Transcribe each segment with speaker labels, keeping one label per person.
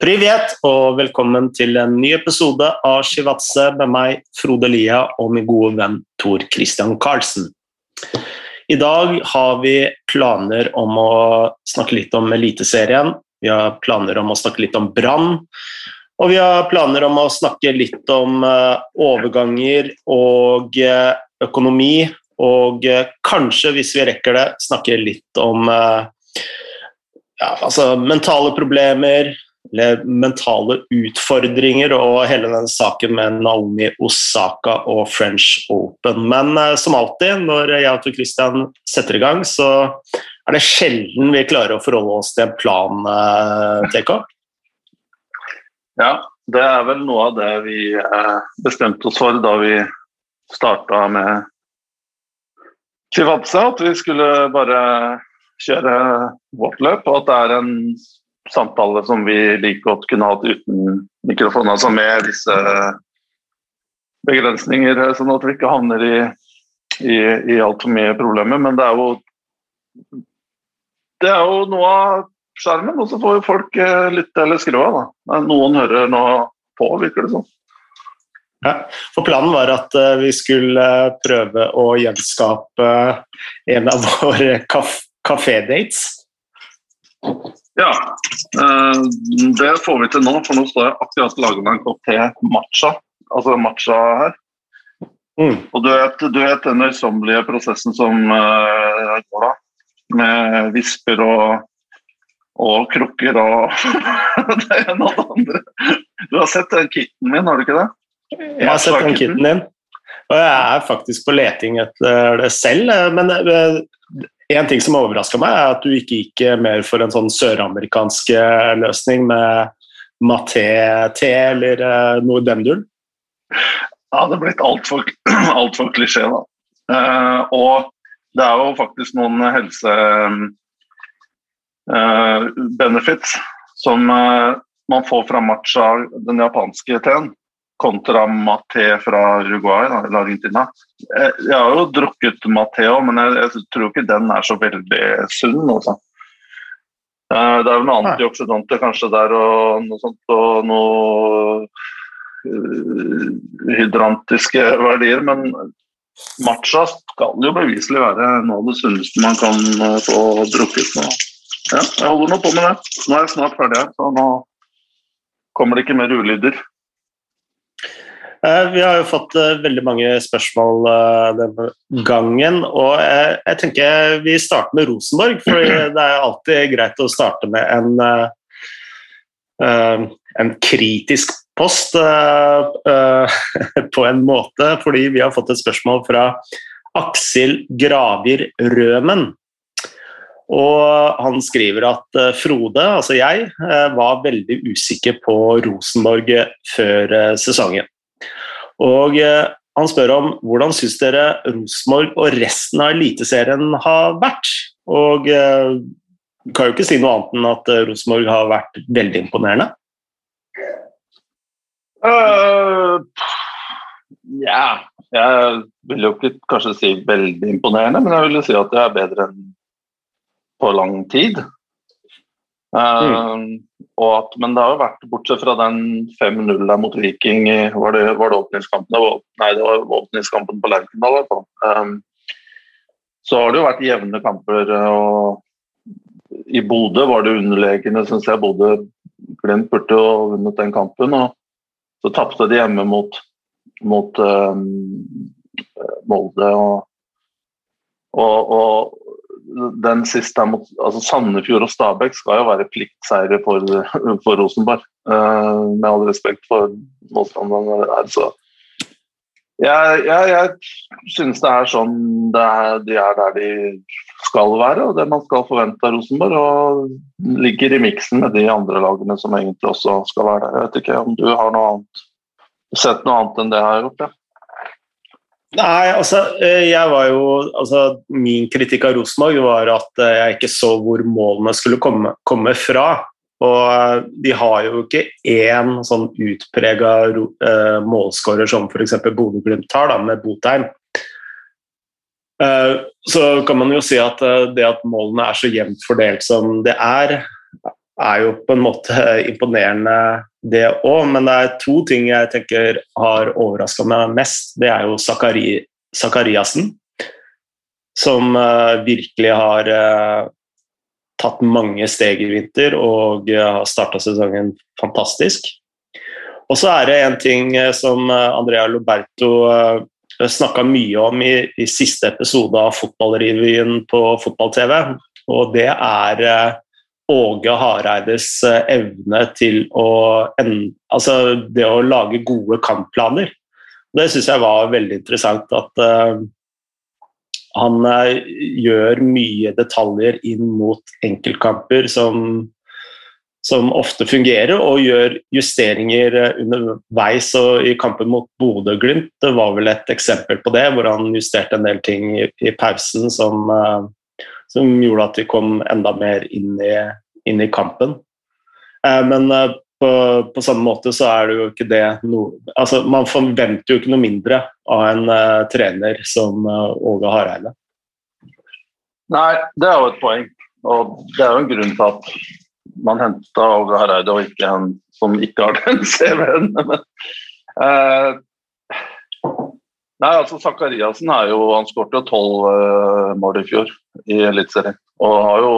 Speaker 1: Privet, og velkommen til en ny episode av Shivatse med meg, Frode Lia, og min gode venn Tor Christian Karlsen. I dag har vi planer om å snakke litt om Eliteserien. Vi har planer om å snakke litt om Brann. Og vi har planer om å snakke litt om eh, overganger og eh, økonomi. Og eh, kanskje, hvis vi rekker det, snakke litt om ja, altså mentale problemer, mentale utfordringer og hele den saken med Naomi Osaka og French Open. Men uh, som alltid når jeg og Christian setter i gang, så er det sjelden vi klarer å forholde oss til en plan, eh, TK.
Speaker 2: Ja, det er vel noe av det vi uh, bestemte oss for da vi starta med Chivatsa, at vi skulle bare kjøre vårt løp, og at det er en samtale som vi like godt kunne hatt uten mikrofon, altså med disse begrensninger, sånn at vi ikke havner i, i, i altfor mye problemer. Men det er jo det er jo noe av skjermen, og så får jo folk eh, lytte eller skru av. da. Noen hører nå på, virker det sånn.
Speaker 1: Ja, for Planen var at uh, vi skulle uh, prøve å gjenskape en av våre kafédates.
Speaker 2: Ja, eh, det får vi til nå. For nå står jeg akkurat og lager meg en kopp te matcha. Altså matcha her. Mm. Og du vet, du vet den nøysommelige prosessen som uh, går da? Med visper og, og krukker og det ene og det andre. Du har sett den kitten min, har du ikke det?
Speaker 1: Jeg har sett den kitten din. Og jeg er faktisk på leting etter det selv. Men eh, en ting som overraska meg, er at du ikke gikk mer for en sånn søramerikansk eh, løsning med maté-te eller uh, noe i den duren.
Speaker 2: Ja, det er blitt altfor alt for klisjé, da. Uh, og det er jo faktisk noen helse uh, som man får fra matcha, den japanske teen kontra maté fra Uruguay eller Argentina. Jeg har jo drukket maté òg, men jeg, jeg, tror ikke den er så veldig sunn. Også. Altså. Eh, det er jo noen antioksidanter kanskje der og noe sånt, og noe uh, hydrantiske verdier, men matcha skal jo beviselig være noe av det sunneste man kan få drukket. Nå. Ja, jeg holder nå på med det. Nå er jeg snart ferdig her, så nå kommer det ikke mer ulyder.
Speaker 1: Eh, vi har jo fått eh, veldig mange spørsmål den denne gangen. og Jeg tenker vi starter med Rosenborg, for det er alltid greit å starte med en, en kritisk post på en måte. Fordi vi har fått et spørsmål fra Aksel Gravir Rømen. Og han skriver at Frode, altså jeg, var veldig usikker på Rosenborg før sesongen. Og eh, han spør om hvordan syns dere Rosenborg og resten av Eliteserien har vært? Og eh, kan jo ikke si noe annet enn at eh, Rosenborg har vært veldig imponerende.
Speaker 2: Uh, ja Jeg vil jo ikke kanskje si veldig imponerende, men jeg vil jo si at det er bedre enn på lang tid. Mm. At, men det har jo vært, bortsett fra den 5-0 der mot Viking Var det, var det åpningskampen? Nei, det var åpningskampen på Lerkendal. Um, så har det jo vært jevne kamper. og I Bodø var det underleggende, syns jeg. Bodø Glimt burde jo vunnet den kampen. og Så tapte de hjemme mot, mot um, Molde. og, og, og den siste mot altså Sandefjord og Stabæk skal jo være pliktseiere for, for Rosenborg. Uh, med all respekt for motstanderne der, så jeg, jeg, jeg synes det er sånn det er, de er der de skal være, og det man skal forvente av Rosenborg. Og ligger i miksen med de andre lagene som egentlig også skal være der. Jeg vet ikke om du har noe annet, sett noe annet enn det jeg har gjort? Ja.
Speaker 1: Nei, altså, eh, jeg var jo altså, Min kritikk av Rosenborg var at eh, jeg ikke så hvor målene skulle komme, komme fra. Og eh, de har jo ikke én sånn utprega målskårer som f.eks. Bodø-Glimt har, da, med Botheim. Så kan man jo si at det at målene er så jevnt fordelt som det er, er jo på en måte imponerende, det òg. Men det er to ting jeg tenker har overraska meg mest. Det er jo Zakari, Zakariassen, som uh, virkelig har uh, tatt mange steg i vinter og uh, har starta sesongen fantastisk. Og så er det en ting som Andrea Loberto snakka mye om i, i, siste episode av Fotballrevyen på fotball-TV, og det er Åge Hareides eh, evne til å Altså det å lage gode kampplaner. Det syns jeg var veldig interessant. At uh, han uh, gjør mye detaljer inn mot enkeltkamper som, som ofte fungerer, og gjør justeringer underveis. Og I kampen mot Bodø-Glimt det var vel et eksempel på det, hvor han justerte en del ting i, i pausen som uh, som gjorde at vi kom enda mer inn i, inn i kampen. Eh, men eh, på, på, samme måte så er det jo ikke det noe altså Man forventer jo ikke noe mindre av en uh, trener som Åge Hareide.
Speaker 2: Nei, det er jo et poeng. Og det er jo en grunn til at man henta Åge Hareide og ikke en som ikke har den CV-en. uh, Nei, altså Zakariassen er jo Han skåret jo tolv uh, mål i fjor i Eliteserien. Og har jo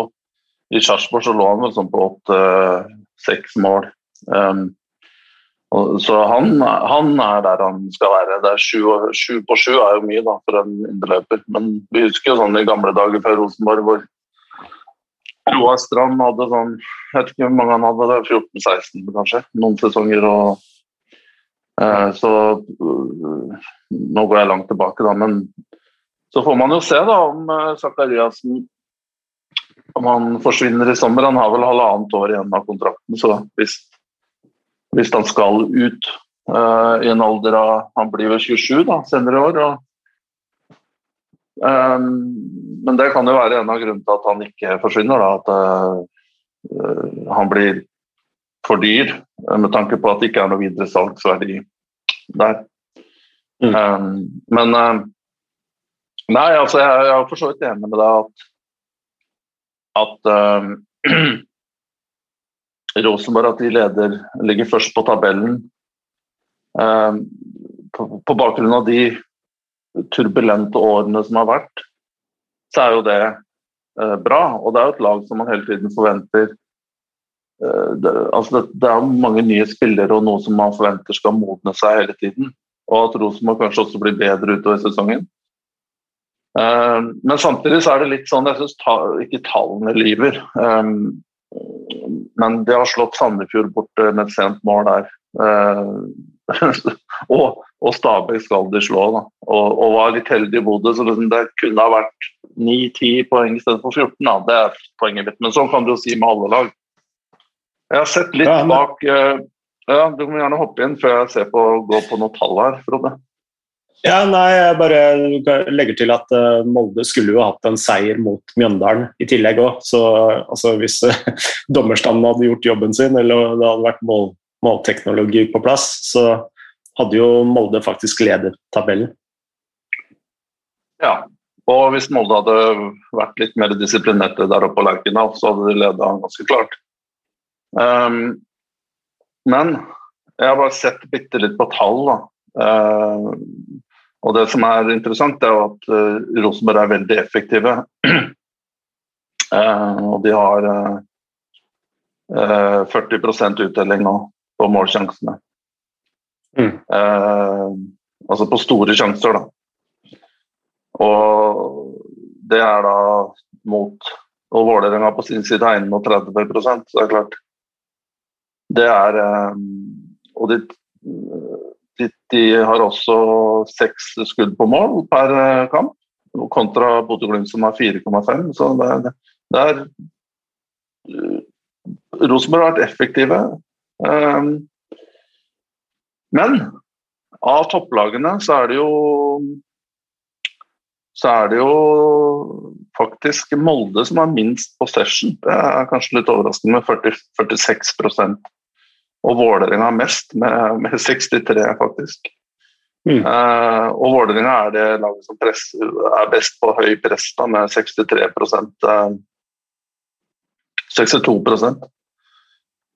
Speaker 2: I Sarpsborg så lå han vel sånn på åtte-seks uh, mål. Um, og, så han, han, er der han skal være. Det er sju, sju på sju er jo mye da, for en indreløper. Men vi husker jo sånn i gamle dager før Rosenborg hvor Roar Strand hadde sånn Jeg vet ikke hvor mange han hadde, 14-16 kanskje, noen sesonger. og Eh, så eh, nå går jeg langt tilbake, da, men så får man jo se da om eh, Zakariassen om han forsvinner i sommer. Han har vel halvannet år igjen av kontrakten, så hvis, hvis han skal ut uh, i en alder av Han blir vel 27 da, senere i år. Og, um, men det kan jo være en av grunnene til at han ikke forsvinner. Da, at uh, han blir for dyr med tanke på at det ikke er noe videre salgsverdi der. Mm. Um, men um, Nei, altså jeg, jeg er for så vidt enig med deg at at um, Rosenborg at de leder, ligger først på tabellen. Uh, på, på, bakgrunn av de turbulente årene som har vært, så er jo det bra. Og det er jo et lag som man hele tiden forventer det, altså det, det, er mange nye spillere og noe som man forventer skal modne seg hele tiden. Og at Rosenborg kanskje også blir bedre utover sesongen. Um, men samtidig så er det litt sånn Jeg syns ta, ikke tallene lyver. Um, men de har slått Sandefjord bort med et sent mål der. Uh, og, og Stabæk skal de slå, da. Og, og var litt heldig i Bodø, så liksom det kunne ha vært 9-10 poeng istedenfor 14. Da. Det er poenget mitt. Men sånn kan du jo si med alle lag. Jeg har sett litt ja, men... bak uh, Ja, Du må gjerne hoppe inn før jeg ser på, går på noen tall her, Frode.
Speaker 1: Ja, nei, jeg bare legger til at uh, Molde skulle jo hatt en seier mot Mjøndalen i tillegg òg. Så altså, hvis uh, dommerstanden hadde gjort jobben sin, eller det hadde vært mål, målteknologi på plass, så hadde jo Molde faktisk ledet tabellen.
Speaker 2: Ja, og hvis Molde hadde vært litt mer disiplinerte der oppe på Lerkendal, så hadde de leda ganske klart. Um, men jeg har bare sett bitte litt på tall. da. Uh, og Det som er interessant, er jo at uh, Rosenborg er veldig effektive. uh, og de har uh, eh, 40 uttelling nå på målsjansene. Mm. altså på store sjanser, da. Og det er da mot Og Vålerenga på sin side har 31 så det er klart. Det er Og de de, de har også seks skudd på mål per eh, kamp, kontra Bodø-Glimt som har 4,5. Så det det er uh, Rosenborg har vært effektive. Men av topplagene så er det jo så er det jo faktisk Molde som har minst possession. Det er kanskje litt overraskende med 40, 46 og Vålerenga mest, med, med 63, faktisk. Mm. Uh, og Vålerenga er det laget som press, er best på høy press, da, med 63 uh, 62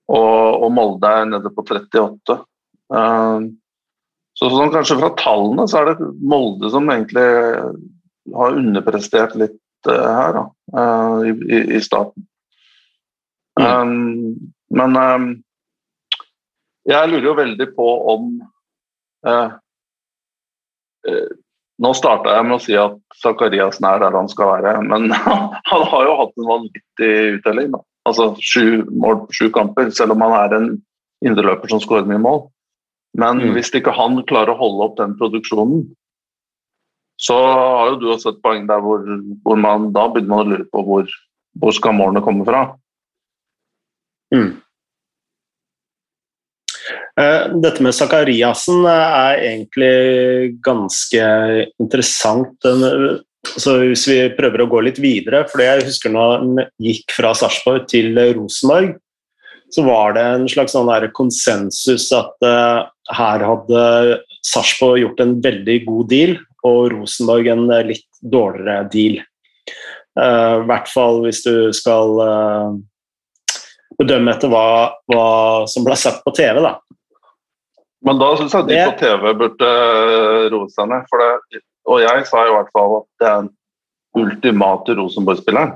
Speaker 2: og, og Molde er nede på 38. Uh, så sånn kanskje fra tallene så er det Molde som egentlig har underprestert litt uh, her da, i, i, starten. Mm. Um, men um, jeg lurer jo veldig på om Nå starta jeg med å si at Zakariassen er der han skal være, men han har jo hatt en vanvittig uttelling. da. Altså sju mål på sju kamper, selv om han er en indreløper som skårer mye mål. Men mm. hvis ikke han klarer å holde opp den produksjonen, så har jo du også et poeng der hvor, hvor man da begynner man å lure på hvor, hvor skal målene komme fra. Mm.
Speaker 1: Eh, dette med Sakariassen er egentlig ganske interessant. Så hvis vi prøver å gå litt videre, for jeg husker når han gikk fra Sarpsborg til Rosenborg, så var det en slags sånn konsensus at uh, her hadde Sarpsborg gjort en veldig god deal, og Rosenborg en litt dårligere deal. I hvert fall hvis du skal bedømme etter hva, hva, som ble sagt på TV. da.
Speaker 2: Men da syns jeg de på TV burde roe seg ned. og jeg sa i hvert fall at det er den ultimate Rosenborg-spilleren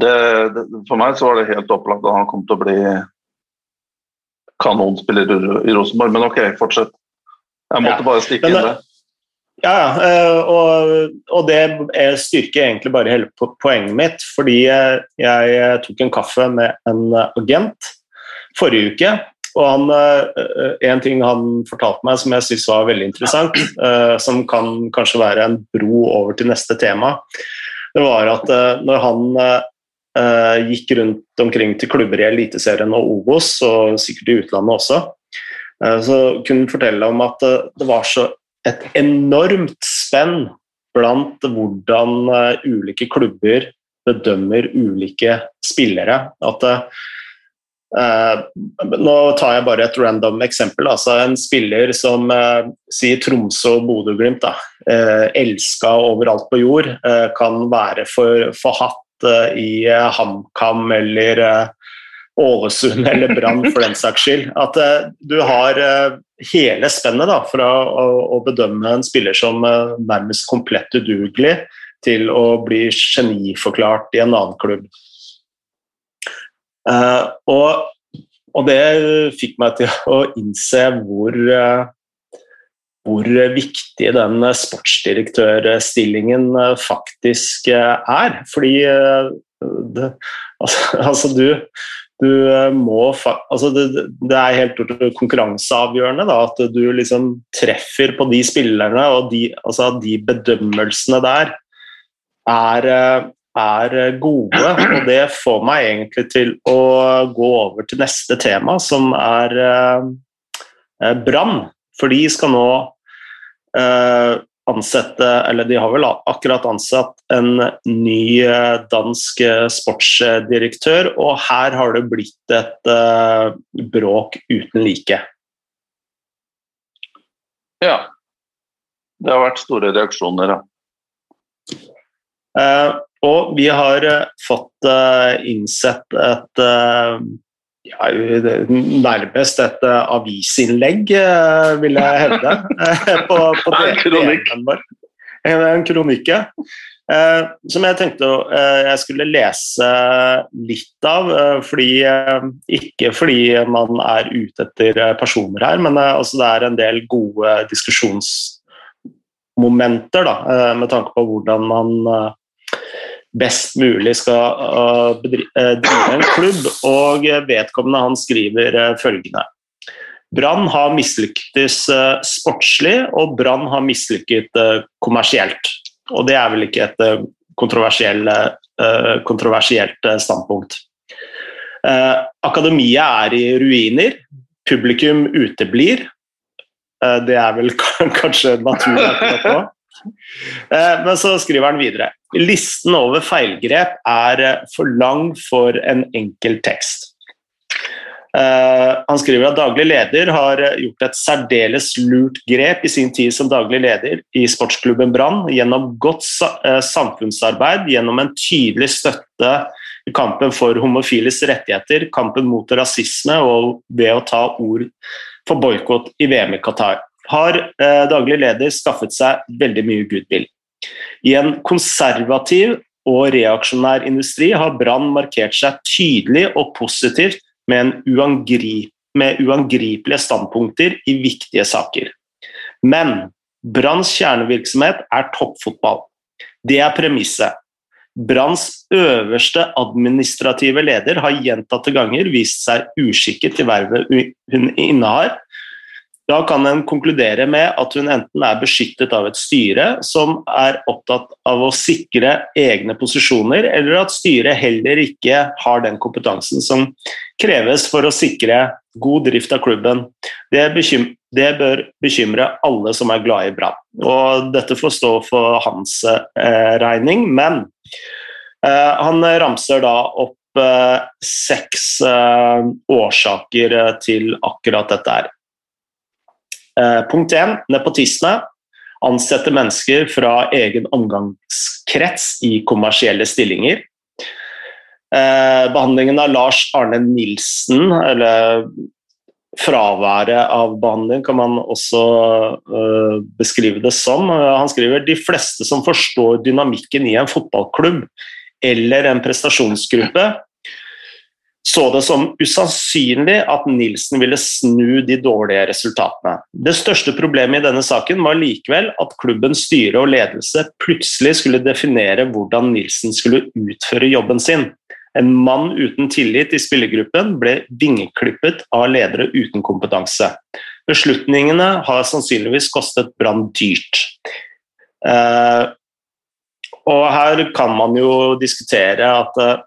Speaker 2: det, det, for meg så var det helt opplagt at han kom til å bli kanonspiller i Rosenborg. Men ok, fortsett. Jeg måtte ja. bare stikke inn det.
Speaker 1: Ja, ja. og, og, det styrker egentlig bare hele poenget mitt. Fordi jeg tok en kaffe med en agent forrige uke. Og han, eh, en ting han fortalte meg som jeg syntes var veldig interessant, eh, som kan kanskje være en bro over til neste tema, det var at når han gikk rundt omkring til klubber i Eliteserien og Obos, og sikkert i utlandet også. Så kunne han fortelle om at det var så et enormt spenn blant hvordan ulike klubber bedømmer ulike spillere. At nå tar jeg bare et random eksempel. altså En spiller som sier Tromsø og Bodø-Glimt, elska overalt på jord, kan være for, forhatt Eh, i eh, HamKam eller eh, Ålesund eller Brann for den saks skyld. At du har hele spennet da, fra å, å, bedømme en spiller som nærmest komplett udugelig, til å bli geniforklart i en annen klubb. Og, og, det fikk meg til å innse hvor hvor viktig den sportsdirektørstillingen eh, faktisk eh, er. Fordi eh, det, altså, du, du må altså det, det, er helt konkurranseavgjørende da, at du liksom treffer på de spillerne, og de, altså, de bedømmelsene der er, er gode. Og det får meg egentlig til å gå over til neste tema, som er Brann. For de skal nå eh, ansette Eller de har vel akkurat ansatt en ny eh, dansk eh, sportsdirektør, og her har det blitt et eh, bråk uten like.
Speaker 2: Ja. Det har vært store reaksjoner, ja.
Speaker 1: Eh, og vi har eh, fått innsett et ja, nærmest et avisinnlegg, vil jeg hevde. På, på
Speaker 2: en kronikk.
Speaker 1: En, kronikk, som jeg tenkte jeg skulle lese litt av. fordi, ikke fordi man er ute etter personer her, men altså det er en del gode diskusjonsmomenter da, med tanke på hvordan man best mulig skal uh, drive en klubb, og vedkommende han skriver uh, følgende. Brann har mislyktes sportslig, og Brann har mislykket kommersielt. Og det er vel ikke et kontroversielt standpunkt. Akademiet er i ruiner. Publikum uteblir. Det er vel kanskje naturlig akkurat nå. Men så skriver han videre. Listen over feilgrep er eh, for lang for en enkel tekst. Uh, han skriver at daglig leder har eh, gjort et særdeles lurt grep i sin tid som daglig leder i sportsklubben Brann gjennom godt uh, samfunnsarbeid, gjennom en tydelig støtte i kampen for homofiles rettigheter, kampen mot rasisme og ved å ta ord for boikott i VM i Qatar, har eh, daglig leder skaffet seg veldig mye goodwill. I en konservativ og reaksjonær industri har Brann markert seg tydelig og positivt med, uangrip, med uangripelige standpunkter i viktige saker. Men Branns kjernevirksomhet er toppfotball. Det er premisset. Branns øverste administrative leder har gjentatte ganger vist seg uskikket til vervet hun innehar, da kan en konkludere med at hun enten er beskyttet av et styre som er opptatt av å sikre egne posisjoner, eller at styret heller ikke har den kompetansen som kreves for å sikre god drift av klubben. Det, det bør bekymre alle som er glad i Brann. Og dette får stå for hans eh, regning, men eh, han ramser da opp eh, seks eh, årsaker til akkurat dette her. Eh, punkt én nepotisme. Ansette mennesker fra egen omgangskrets i kommersielle stillinger. Eh, behandlingen av Lars Arne Nilsen, eller fraværet av behandling, kan man også uh, beskrive det som. Han skriver de fleste som forstår dynamikken i en fotballklubb eller en prestasjonsgruppe, så det som usannsynlig at Nilsen ville snu de dårlige resultatene. Det største problemet i denne saken var likevel at klubbens styre og ledelse plutselig skulle definere hvordan Nilsen skulle utføre jobben sin. En mann uten tillit i spillergruppen ble vingeklippet av ledere uten kompetanse. Beslutningene har sannsynligvis kostet Brann dyrt. Uh, og her kan man jo diskutere at eh,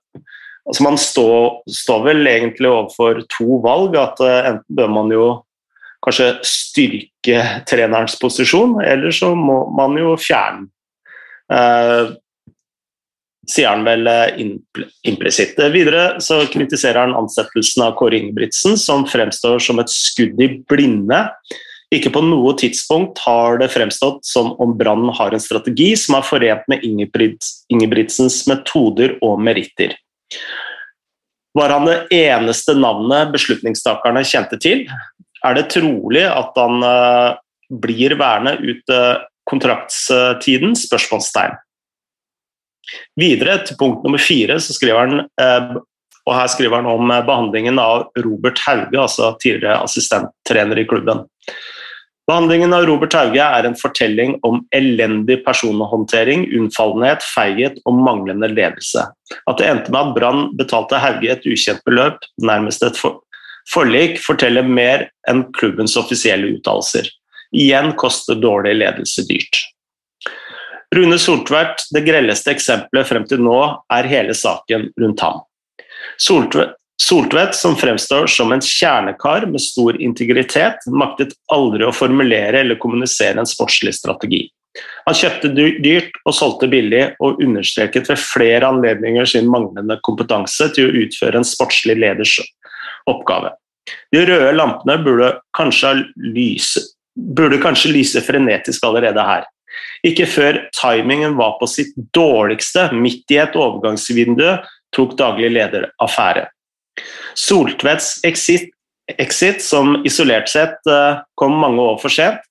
Speaker 1: altså Man står, står, vel egentlig overfor to valg. at uh, Enten bør man jo kanskje styrke trenerens posisjon, eller så må man jo fjerne eh, sier han vel eh, implisitt. Videre så kritiserer han ansettelsen av Kåre Ingebrigtsen, som fremstår som et skudd i blinde. Ikke på noe tidspunkt har det fremstått som om Brann har en strategi som er forent med Ingebrigtsens metoder og meritter. Var han det eneste navnet beslutningstakerne kjente til? Er det trolig at han uh, blir værende ut kontraktstiden? Spørsmålstegn. Videre, til punkt nummer fire, så skriver han uh, og her skriver han om behandlingen av Robert Hauge, altså tidligere assistenttrener i klubben. Behandlingen av Robert Hauge er en fortelling om elendig personhåndtering, unnfallenhet, feighet og manglende ledelse. At det endte med at Brann betalte Hauge et ukjent beløp, nærmest et forlik, forteller mer enn klubbens offisielle uttalelser. Igjen koster dårlig ledelse dyrt. Rune Soltvedt, det grelleste eksempelet frem til nå, er hele saken rundt ham. Soltvedt Soltvedt, som fremstår som en kjernekar med stor integritet, maktet aldri å formulere eller kommunisere en sportslig strategi. Han kjøpte dyrt og solgte billig, og understreket ved flere anledninger sin manglende kompetanse til å utføre en sportslig leders oppgave. De røde lampene burde kanskje lyse, burde kanskje lyse frenetisk allerede her. Ikke før timingen var på sitt dårligste, midt i et overgangsvindu, tok daglig leder affære. Soltvedts exit, exit, som isolert sett eh, kom mange år for sent,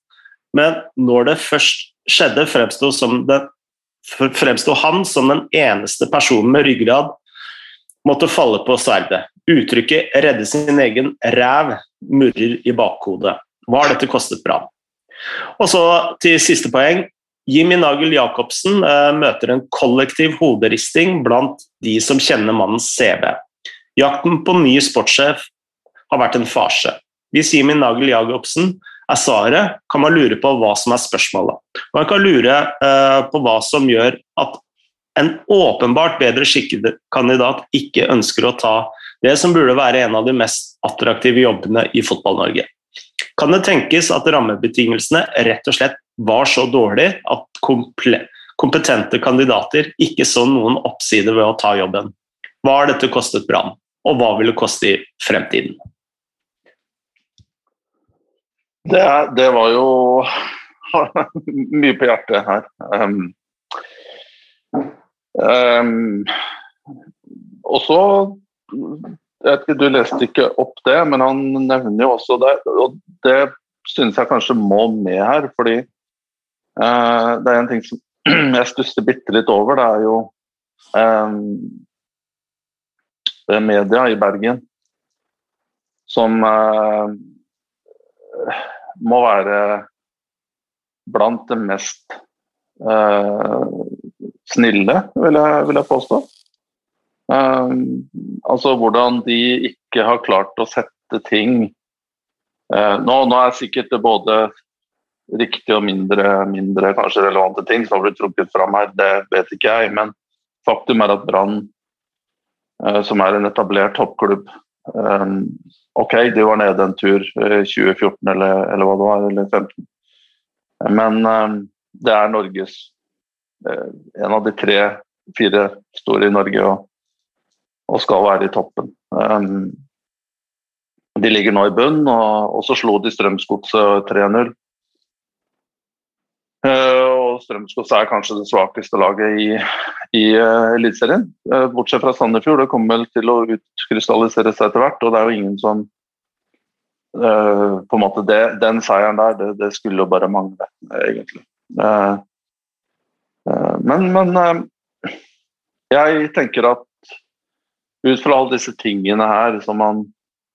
Speaker 1: men når det først skjedde, fremsto, fremsto han som den eneste personen med ryggrad måtte falle på sverdet. Uttrykket 'redde sin egen ræv' murrer i bakhodet. Hva har dette kostet Brann? Og så til siste poeng. Jimmy Nagel Jacobsen eh, møter en kollektiv hoderisting blant de som kjenner mannens CV. Jakten på ny sportssjef har vært en farse. Hvis Jimmy Nagel Jacobsen er svaret, kan man lure på hva som er spørsmålet. Man kan lure uh, på hva som gjør at en åpenbart bedre skikket kandidat ikke ønsker å ta det som burde være en av de mest attraktive jobbene i Fotball-Norge. Kan det tenkes at rammebetingelsene rett og slett var så dårlige at kompetente kandidater ikke så noen oppside ved å ta jobben? Hva har dette kostet Brann? Og hva vil det koste i fremtiden?
Speaker 2: Det, det var jo mye på hjertet her. Um, um, og så Du leste ikke opp det, men han nevner jo også det. Og det synes jeg kanskje må med her, fordi uh, det er en ting som jeg stusser bitte litt over. Det er jo er media i Bergen som eh, må være blant det mest eh, snille, vil jeg, vil jeg påstå. Eh, altså hvordan de ikke har klart å sette ting uh, nå, nå, er sikkert det både riktige og mindre, mindre kanskje relevante ting som har blitt trukket fram her, det vet ikke jeg. Men faktum er at Brann, som er en etablert toppklubb um, Ok, de var nede en tur i 2014 eller, eller, hva det var, eller 2015. Men det er Norges en av de tre-fire store i Norge. og og skal være i toppen. De ligger nå i bunn, og, og så slo de Strømsgodset 3-0. Uh, og Strømsgods er kanskje det svakeste laget i, i uh, Eliteserien. Uh, bortsett fra Sandefjord, det kommer vel til å utkrystallisere seg etter hvert. Og det er jo ingen som på en måte det, Den seieren der, det, det, skulle jo bare mangle, egentlig. men, men jeg tenker at ut fra alle disse tingene her som man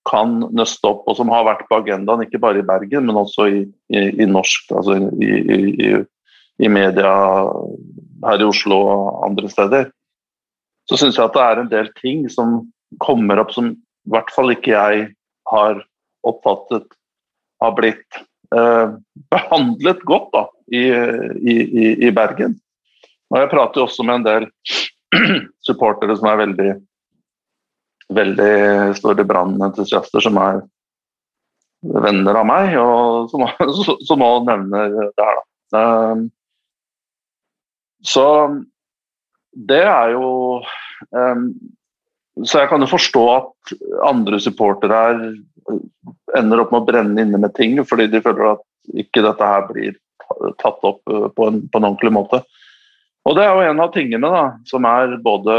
Speaker 2: kan nøste opp, og som har vært på agendaen, ikke bare i Bergen, men også i, i, i norsk, altså i, i, media her i Oslo og andre steder, så syns jeg at det er en del ting som kommer opp som i hvert fall ikke jeg har oppfattet har blitt eh, behandlet godt da, i, Bergen. Og Jeg prater også med en del supportere som er veldig veldig store brannentusiaster som er venner av meg, og som, som også nevner det her. Da. Ehm, så det er jo um, Så jeg kan jo forstå at andre supportere her ender opp med å brenne inne med ting fordi de føler at ikke dette her blir tatt opp på en, på en ordentlig måte. Og det er jo en av tingene da, som er både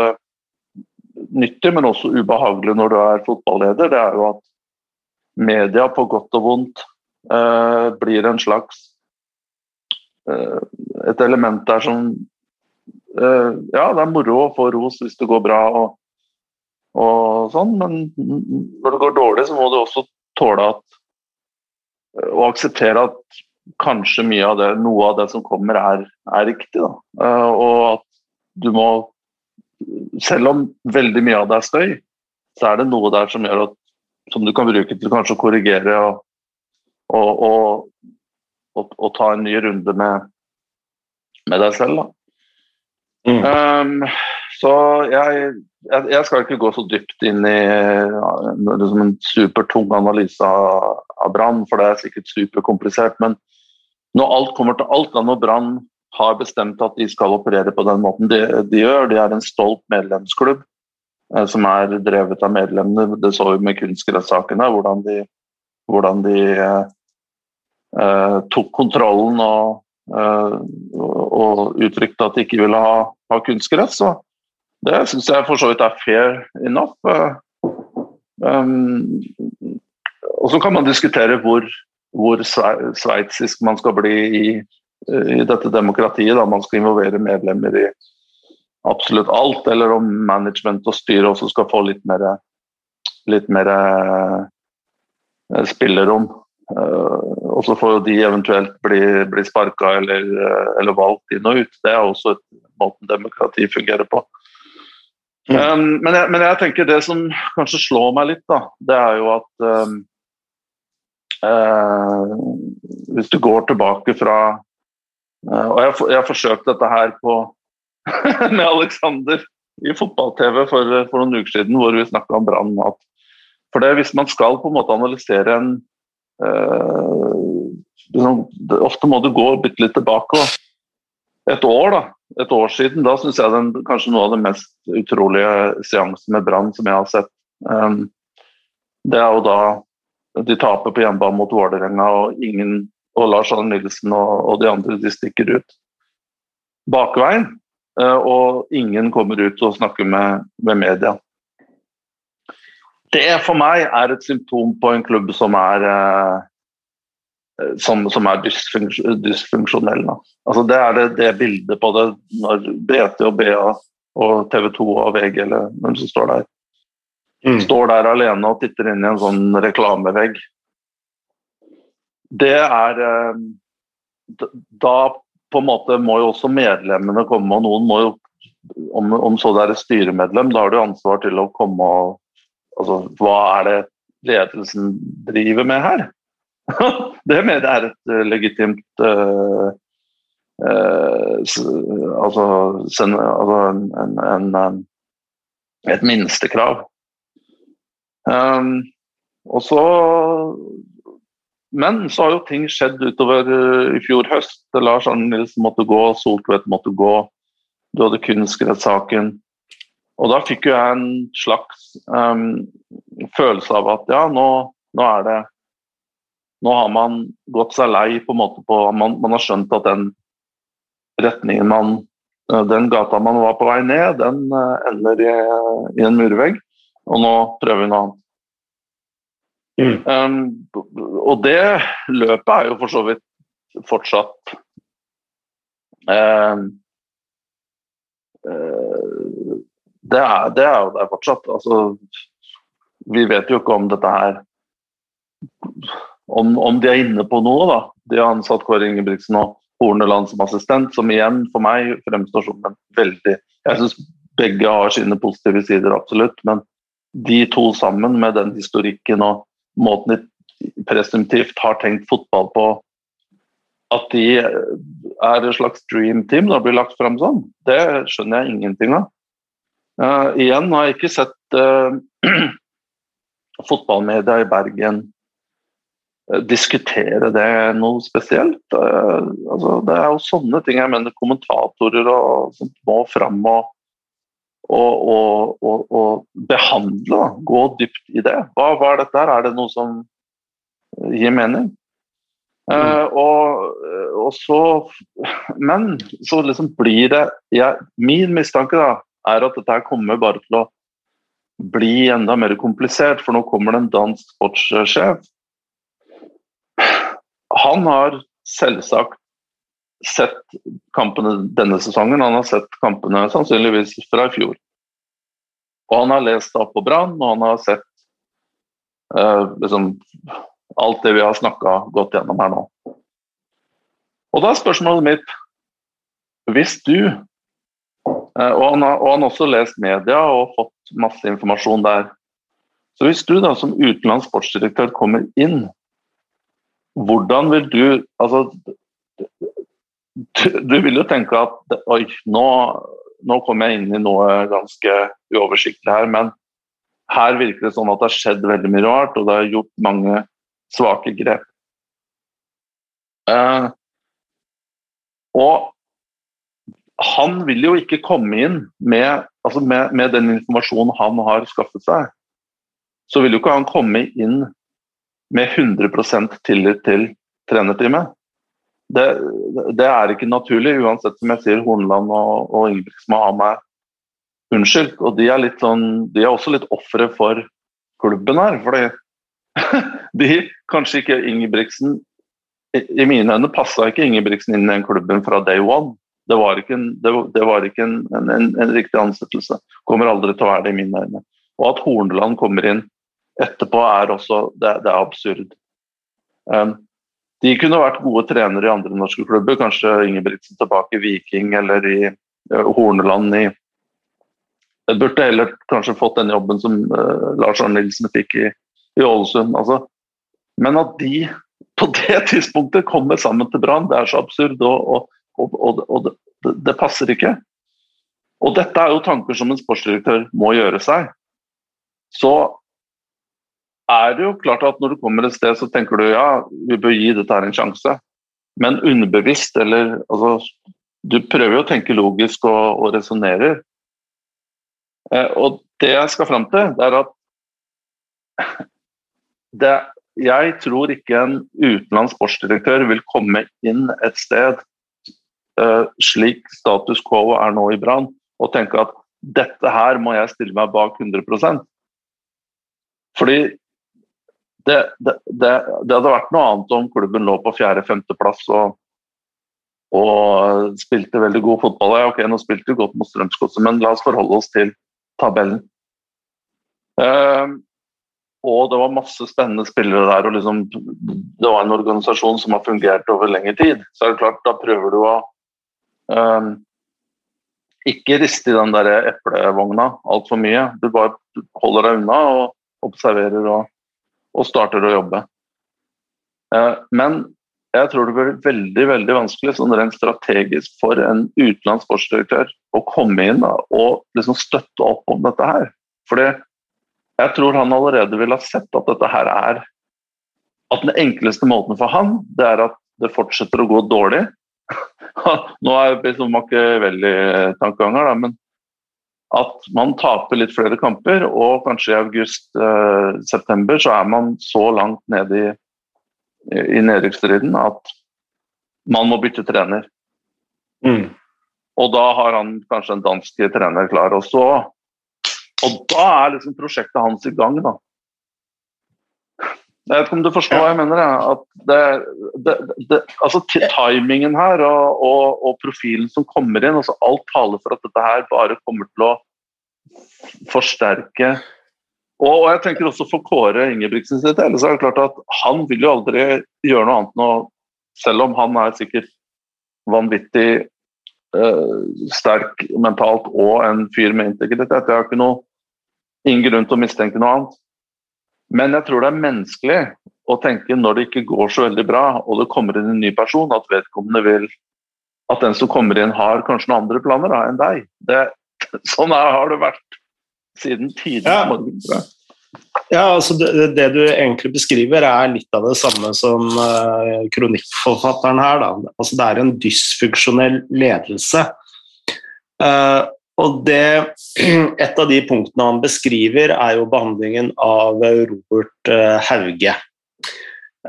Speaker 2: nyttig, men også ubehagelig når du er fotballeder, det er jo at media på godt og vondt eh, blir en slags eh, Et element der som eh, Ja, det er moro å få ros hvis det går bra og, og sånn, men når det går dårlig, så må du også tåle at og akseptere at kanskje mye av det, noe av det som kommer, er, er riktig. Da. Eh, og at du må selv om veldig mye av det er støy, så er det noe der som gjør at som du kan bruke til kanskje å korrigere og, og, og, og ta en ny runde med, med deg selv. Mm. Um, så jeg, jeg, jeg, skal ikke gå så dypt inn i liksom en supertung analyse av, av Brann, for det er sikkert superkomplisert. Men når alt kommer til alt, da når Brann har bestemt at de skal operere på den måten de, de gjør. De er en stolt medlemsklubb eh, som er drevet av medlemmene. Det så vi med kunstgressakene, hvordan de, hvordan de eh, eh, tok kontrollen og, eh, og, uttrykte at de ikke ville ha, ha kunstgress. Det syns jeg for så vidt er fair enough. Um, og så kan man diskutere hvor, hvor sveitsisk man skal bli i i dette demokratiet. Da man skal involvere medlemmer i absolutt alt, eller om management og styre også skal få litt mer, litt mer uh, spillerom. Uh, og så får de eventuelt bli, bli sparka eller, uh, eller, valgt inn og ut. Det er også et måten demokrati fungerer på. Mm. Um, men, jeg, men, jeg, tenker det som kanskje slår meg litt, da, det er jo at um, hvis du går tilbake fra Eh, og jeg, jeg forsøkt dette her på, med Alexander i fotball-TV for, for, noen uker siden, hvor vi snakka om Brann. For det, hvis man skal på en måte analysere en øh, liksom, det, Ofte må du gå bitte litt tilbake. Og et år da, et år siden, da syns jeg den, kanskje noe av det mest utrolige seansen med Brann som jeg har sett. Um, det er jo da de taper på hjemmebane mot Vålerenga, og ingen og Lars Arne Nilsen og, og, de andre de stikker ut bakveien. Uh, og ingen kommer ut og snakker med, med media. det for meg er et symptom på en klubb som er eh, som, som, er dysfunksjonell. Altså det er det, det, bildet på det når BT og BA og TV 2 og VG eller hvem som står der. Mm. Står der alene og titter inn i en sånn reklamevegg. Det er eh, Da på en måte må jo også medlemmene komme, og noen må jo om, om så det er et styremedlem, da har du ansvar til å komme og Altså, hva er det ledelsen driver med her? det mener jeg er et uh, legitimt uh, uh, altså, sen, altså en, en, en, et minstekrav. Um, og så Men så har jo ting skjedd utover i fjor høst. Lars Arne Nilsen måtte gå, Soltvedt måtte gå. Du hadde kunstgresssaken. Og da fikk jo jeg en slags um, følelse av at ja, nå, nå, er det Nå har man gått seg lei på en måte på Man, man har skjønt at den retningen man eh, Den gata man var på vei ned, den uh, ender i, i, en murvegg. Og nå prøver vi noe annet. Mm. Um, og det løpet er jo for så vidt fortsatt um, uh, det er, det er jo der fortsatt. Altså, vi vet jo ikke om dette her om, om, de er inne på noe, da. De har ansatt Kåre Ingebrigtsen og Horneland som assistent, som igjen for meg fremstår som en veldig Jeg syns begge har sine positive sider, absolutt, men de to sammen med den historikken og måten de presumptivt har tenkt fotball på, at de er et slags dream team da blir lagt fram sånn, det skjønner jeg ingenting av. Uh, igjen har jeg ikke sett uh, fotballmedia i Bergen diskutere det noe spesielt. Altså, det er jo sånne ting jeg mener kommentatorer og sånt må fram og, og, og, og behandle. Da. Gå dypt i det. Hva var dette her? Er det noe som gir mening? Uh, og, og, så Men så liksom blir det jeg, Min mistanke da, er at dette kommer bare til å bli enda mer komplisert, for nå kommer det en dansk sportssjef. Han har selvsagt sett kampene denne sesongen, han har sett kampene sannsynligvis fra i fjor. Og han har lest opp på Brann, og han har sett uh, liksom, alt det vi har snakka godt gjennom her nå. Og da er spørsmålet mitt Hvis du uh, og han, har, og han har også lest media og fått masse informasjon der. Så hvis du da som utenlandsk sportsdirektør kommer inn, hvordan vil du Altså, du, vil jo tenke at oi, nå, nå kommer jeg inn i noe ganske uoversiktlig her, men her virker det sånn at det har skjedd veldig mye rart, og det er gjort mange svake grep. Eh, og han vil jo ikke komme inn med, altså med, med, den informasjonen han har skaffet seg. Så vil jo ikke han komme inn med 100% tillit til trenerteamet. Det, det, er ikke naturlig, uansett som jeg sier Horneland og, og Ingebrigtsen må ha meg unnskyldt. Og de er, litt sånn, de er også litt ofre for klubben her. fordi de, kanskje ikke Ingebrigtsen I mine øyne passa ikke Ingebrigtsen inn i den klubben fra day one. Det var ikke, en, det, det var ikke en, en, en, riktig ansettelse. Kommer aldri til å være det i mine øyne. Og at Horneland kommer inn etterpå, er også det, det er absurd. Um, de kunne vært gode trenere i andre norske klubber. Kanskje Ingebrigtsen tilbake i Viking eller i uh, Horneland i Jeg burde heller kanskje fått den jobben som uh, Lars Arne Nilsen fikk i, i Ålesund. Altså. Men at de på det tidspunktet kommer sammen til Brann, det er så absurd. og og, og, og det, det, passer ikke. Og dette er jo tanker som en sportsdirektør må gjøre seg. Så er det jo klart at når du kommer et sted, så tenker du ja, vi bør gi dette her en sjanse. Men underbevisst, eller altså Du prøver jo å tenke logisk og, og resonnerer. Eh, og det jeg skal fram til, det er at det, jeg tror ikke en utenlandsk sportsdirektør vil komme inn et sted Eh, slik status quo er nå i Brann, og tenke at dette her må jeg stille meg bak 100% Fordi det, det, det, hadde vært noe annet om klubben lå på fjerde-femteplass og, og spilte veldig god fotball. Ok, nå spilte vi godt mot Strømsgodset, men la oss forholde oss til tabellen. Uh, og det var masse spennende spillere der. og liksom, Det var en organisasjon som har fungert over lengre tid. Så er det klart, da prøver du å um, ikke riste i den der eplevogna altfor mye. Du bare holder deg unna og observerer og, og starter å jobbe. Uh, men jeg tror det blir veldig veldig vanskelig sånn rent strategisk for en utenlandsk sportsdirektør å komme inn og liksom støtte opp om dette her. For jeg tror han allerede ville ha sett at dette her er At den enkleste måten for han, det er at det fortsetter å gå dårlig. Nå er det liksom Machiavelli-tankeganger, da, men at man taper litt flere kamper, og kanskje i august-september eh, så er man så langt nede i, i nedrykksstriden at man må bytte trener. Mm. Og da har han kanskje en dansk trener klar. Og så og da er liksom prosjektet hans i gang, da. Jeg vet ikke om du forstår hva jeg mener? At det, det, det, altså Timingen her og, og, og, profilen som kommer inn, altså alt taler for at dette her bare kommer til å forsterke og, og jeg tenker også for Kåre Ingebrigtsen sitt del, så er det klart at han vil jo aldri gjøre noe annet nå, selv om han er sikkert vanvittig uh, sterk mentalt og en fyr med integritet. Jeg har ikke noe Ingen grunn til å mistenke noe annet. Men jeg tror det er menneskelig å tenke når det ikke går så veldig bra, og det kommer inn en ny person, at vedkommende vil At den som kommer inn, har kanskje noen andre planer da, enn deg. Det, sånn er, har det vært siden tidenes ja.
Speaker 1: Ja, altså det, det, du egentlig beskriver, er litt av det samme som uh, kronikkforfatteren her. Da. Altså det er en dysfunksjonell ledelse. Uh, og det, Et av de punktene han beskriver, er jo behandlingen av Robert eh, Hauge.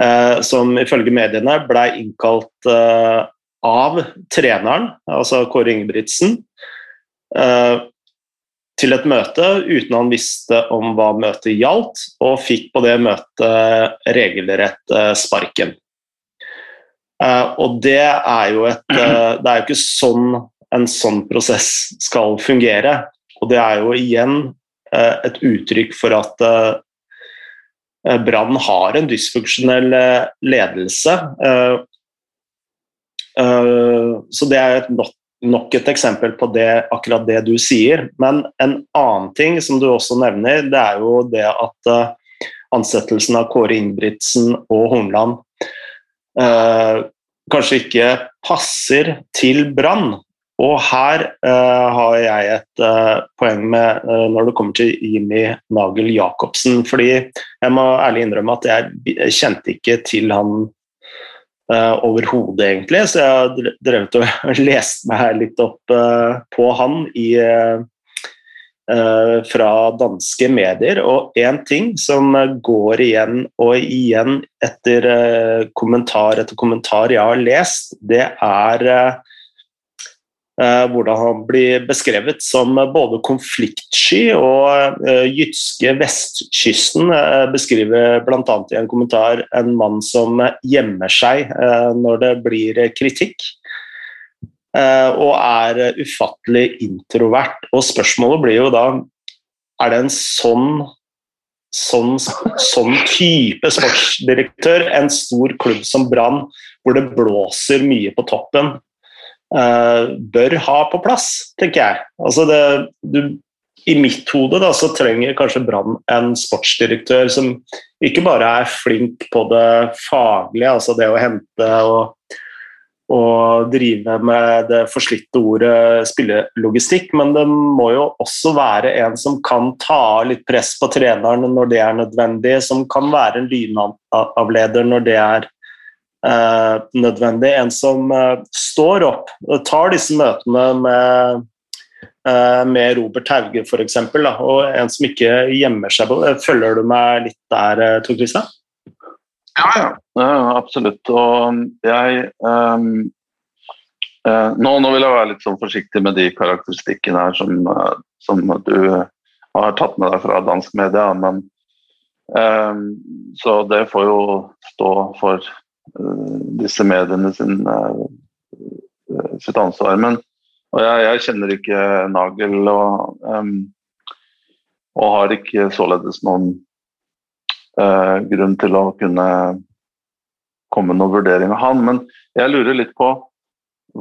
Speaker 1: Eh, som ifølge mediene ble innkalt eh, av treneren, altså Kåre Ingebrigtsen, til et møte uten han visste om hva møtet gjaldt, og fikk på det møtet regelrett sparken. Og det er jo et Det er jo ikke sånn en sånn prosess skal fungere. Og det er jo igjen eh, et uttrykk for at eh, Brann har en dysfunksjonell eh, ledelse. Så det er nok et eksempel på det, akkurat det du sier. Men en annen ting som du også nevner, det er jo det at ansettelsen av Kåre Ingebrigtsen og Hornland kanskje ikke passer til Brann. Og her eh, har jeg et eh, poeng med eh, når det kommer til Jimmy Nagel Jacobsen. Fordi jeg må ærlig innrømme at jeg kjente ikke til han overhodet, egentlig. Så jeg har drevet og lest meg litt opp på han i, fra danske medier. Og én ting som går igjen og igjen etter kommentar etter kommentar jeg har lest, det er Eh, hvordan han blir beskrevet som både konfliktsky og uh, jyske vestkysten. Uh, beskriver bl.a. i en kommentar en mann som gjemmer seg når det blir kritikk. og er ufattelig introvert. Og spørsmålet blir jo da Er det en sånn Sånn, sånn, type sportsdirektør, en stor klubb som Brann, hvor det blåser mye på toppen, bør ha på plass, tenker jeg. Altså det, du, I mitt hode da, så trenger kanskje Brann en sportsdirektør som ikke bare er flink på det faglige, altså det å hente og, og drive med det forslitte ordet spillelogistikk, men det må jo også være en som kan ta litt press på treneren når det er nødvendig, som kan være en lynavleder når det er eh, nødvendig. En som eh, står opp og tar disse møtene med, eh, med Robert Hauge f.eks., og en som ikke gjemmer seg Følger du meg litt der, eh, Tor Christian?
Speaker 2: Ja, ja, absolutt. Og jeg um, uh, nå, nå, vil jeg være litt sånn forsiktig med de karakteristikkene her som, som, du har tatt med deg fra dansk media, men Um, så det får jo stå for disse mediene sin, uh, sitt ansvar. Men jeg, jeg, kjenner ikke Nagel og, um, og har ikke således noen uh, grunn til å kunne komme noen vurdering av han. Men jeg lurer litt på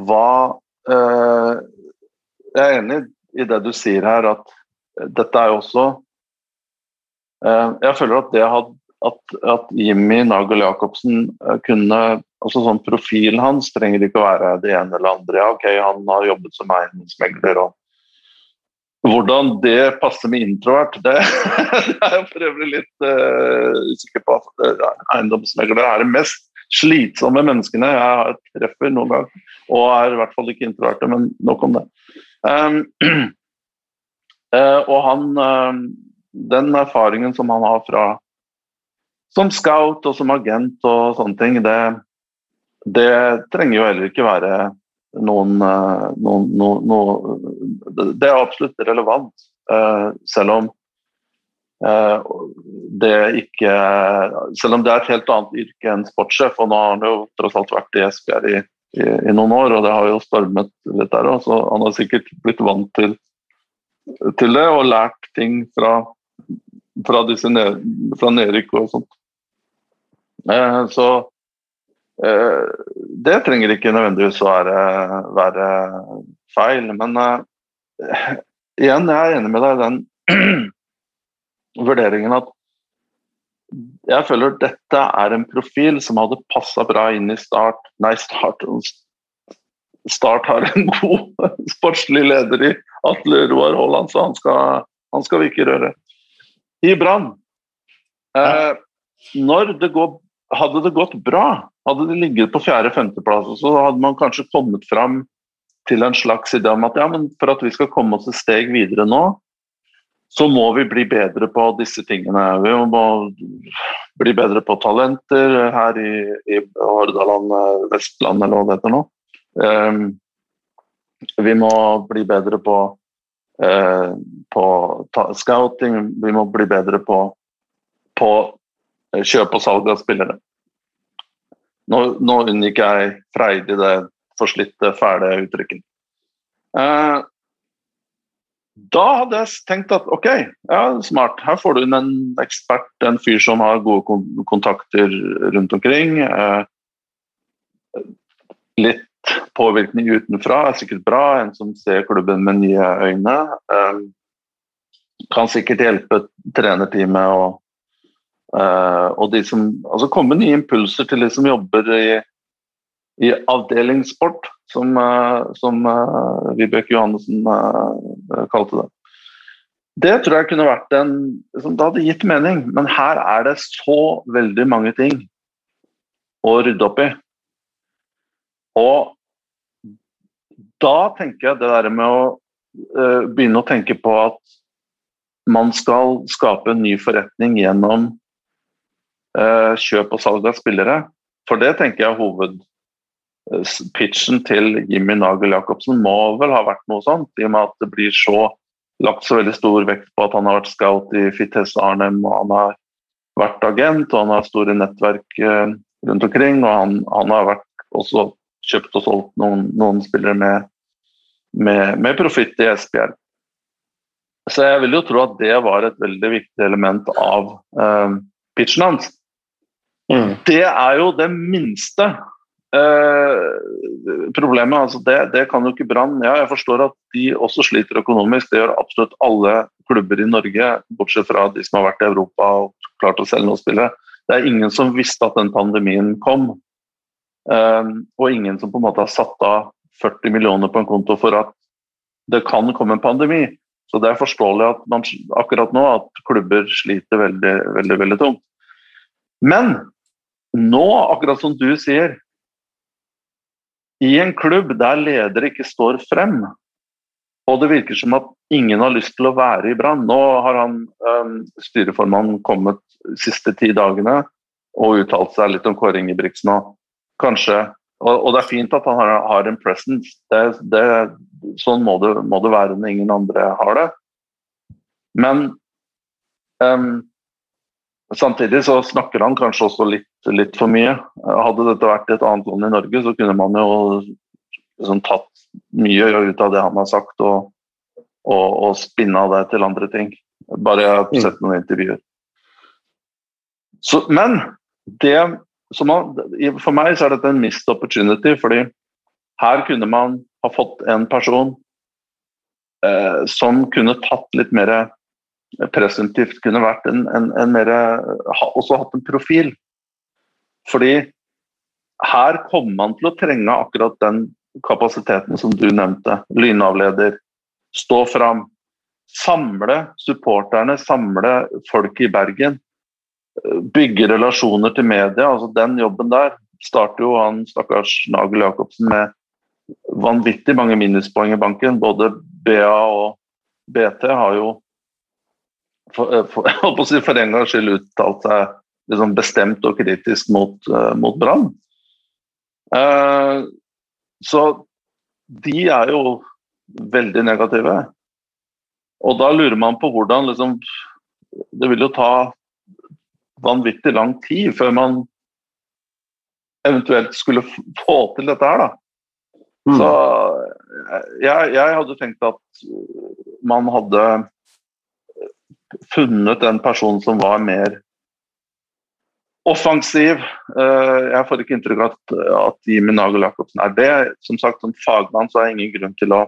Speaker 2: hva Jeg er enig i det du sier her, at dette er jo også uh, jeg føler at det had, at, at Jimmy Nagel Jacobsen eh, kunne altså sånn Profilen hans trenger ikke å være det ene eller andre. Ja, ok, Han har jobbet som eiendomsmegler. og Hvordan det passer med introvert, det, det er jeg for øvrig litt uh, usikker på. Eiendomsmeglere er det mest slitsomme menneskene jeg treffer noen gang. Og er i hvert fall ikke introverte, men nok om det. Um, uh, og han uh, den erfaringen som han har fra som scout og som agent og sånne ting, det, det trenger jo heller ikke være noen, eh, noen, noen, noen Det er absolutt relevant, uh, selv om uh, det ikke Selv om det er et helt annet yrke enn sportssjef, og nå har han jo tross alt vært i Esbjerg i, i, i, noen år, og det har jo stormet litt der òg, så han har sikkert blitt vant til, til det og lært ting fra fra, disse ned, fra nedrykk og sånt. Eh, så eh, det trenger ikke nødvendigvis være, være feil, men eh, igjen, jeg er enig med deg i den vurderingen at jeg føler dette er en profil som hadde passa bra inn i Start. Nei, Start Start har en god sportslig leder i Atle Roar Haaland, så han skal, han skal vi ikke røre i Brann. Eh, når det går, hadde det gått bra, hadde de ligget på fjerde-femteplass, så hadde man kanskje kommet fram til en slags idé om at ja, men for at vi skal komme oss et steg videre nå, så må vi bli bedre på disse tingene. Vi må bli bedre på talenter her i, i Hordaland, eh, Vestland eller hva det heter nå. Um, vi må bli bedre på Eh, på scouting, vi må bli bedre på, på kjøp og salg av spillere. Nå, nå unngikk jeg freidig det forslitte, fæle uttrykket. Eh, da hadde jeg tenkt at ok, ja, smart. Her får du inn en ekspert, en fyr som har gode kontakter rundt omkring. Eh, litt påvirkning utenfra er sikkert bra. En som ser klubben med nye øyne. Eh, kan sikkert hjelpe trenerteamet og, uh, og de som Altså komme nye impulser til de som jobber i, i avdelingssport, som, uh, som uh, Vibeke Johannessen kalte det. Det tror jeg kunne vært en liksom, Det hadde gitt mening, men her er det så veldig mange ting å rydde opp i. Og da tenker jeg det der med å begynne å tenke på at man skal skape en ny forretning gjennom kjøp og salg av spillere. For det tenker jeg hovedpitchen til Jimmy Nagel Jacobsen må vel ha vært noe sånt, i og med at det blir så lagt så veldig stor vekt på at han har vært scout i Fittes Arnem, og han har vært agent, og han har store nettverk uh, rundt omkring, og han, han har vært også kjøpt og solgt noen, noen spillere med, med, med profitt i Esbjerg. Så jeg vil jo tro at det var et veldig viktig element av eh, pitchen hans. Mm. Det er jo det minste eh, problemet. Altså det, det, kan jo ikke Brann Ja, jeg forstår at de også sliter økonomisk. Det gjør absolutt alle klubber i Norge, bortsett fra de som har vært i Europa og klart å selge noen spillere. Det er ingen som visste at den pandemien kom. eh, og ingen som på en måte har satt av 40 millioner på en konto for at det kan komme en pandemi. Så det er forståelig at man akkurat nå at klubber sliter veldig, veldig, veldig tungt. Men nå, akkurat som du sier, i en klubb der ledere ikke står frem, og det virker som at ingen har lyst til å være i Brann Nå har han um, styreformannen kommet de siste ti dagene og uttalt seg litt om Kåre Ingebrigtsen og kanskje og, det er fint at han har en presence. Det, det, sånn må det, må det, være når ingen andre har det. Men um, Samtidig så snakker han kanskje også litt, litt, for mye. Hadde dette vært et annet land i Norge, så kunne man jo liksom tatt mye ut av det han har sagt, og, og, og spinna det til andre ting. Bare jeg har mm. sett noen intervjuer. Så, men det man, for meg så er dette en missed opportunity, fordi her kunne man ha fått en person eh, som kunne tatt litt mer presumptivt, kunne vært en, en, en mer Også hatt en profil. Fordi her kommer man til å trenge akkurat den kapasiteten som du nevnte. Lynavleder. Stå fram. Samle supporterne, samle folk i Bergen bygge relasjoner til media, altså den jobben der, starter jo han stakkars Nagel Jacobsen med vanvittig mange minuspoeng i banken. Både BA og BT har jo for, eh, for, for, for en gangs skyld uttalt seg liksom bestemt og kritisk mot, uh, mot Brann. Uh, så de er jo veldig negative. Og da lurer man på hvordan liksom Det vil jo ta vanvittig lang tid før man eventuelt skulle få til dette her, da. Mm. Så jeg, jeg, hadde tenkt at man hadde funnet den personen som var mer offensiv. Eh, jeg får ikke inntrykk av at, Jimmy Nagel Jacobsen er det. Som sagt, som fagmann så har jeg ingen grunn til å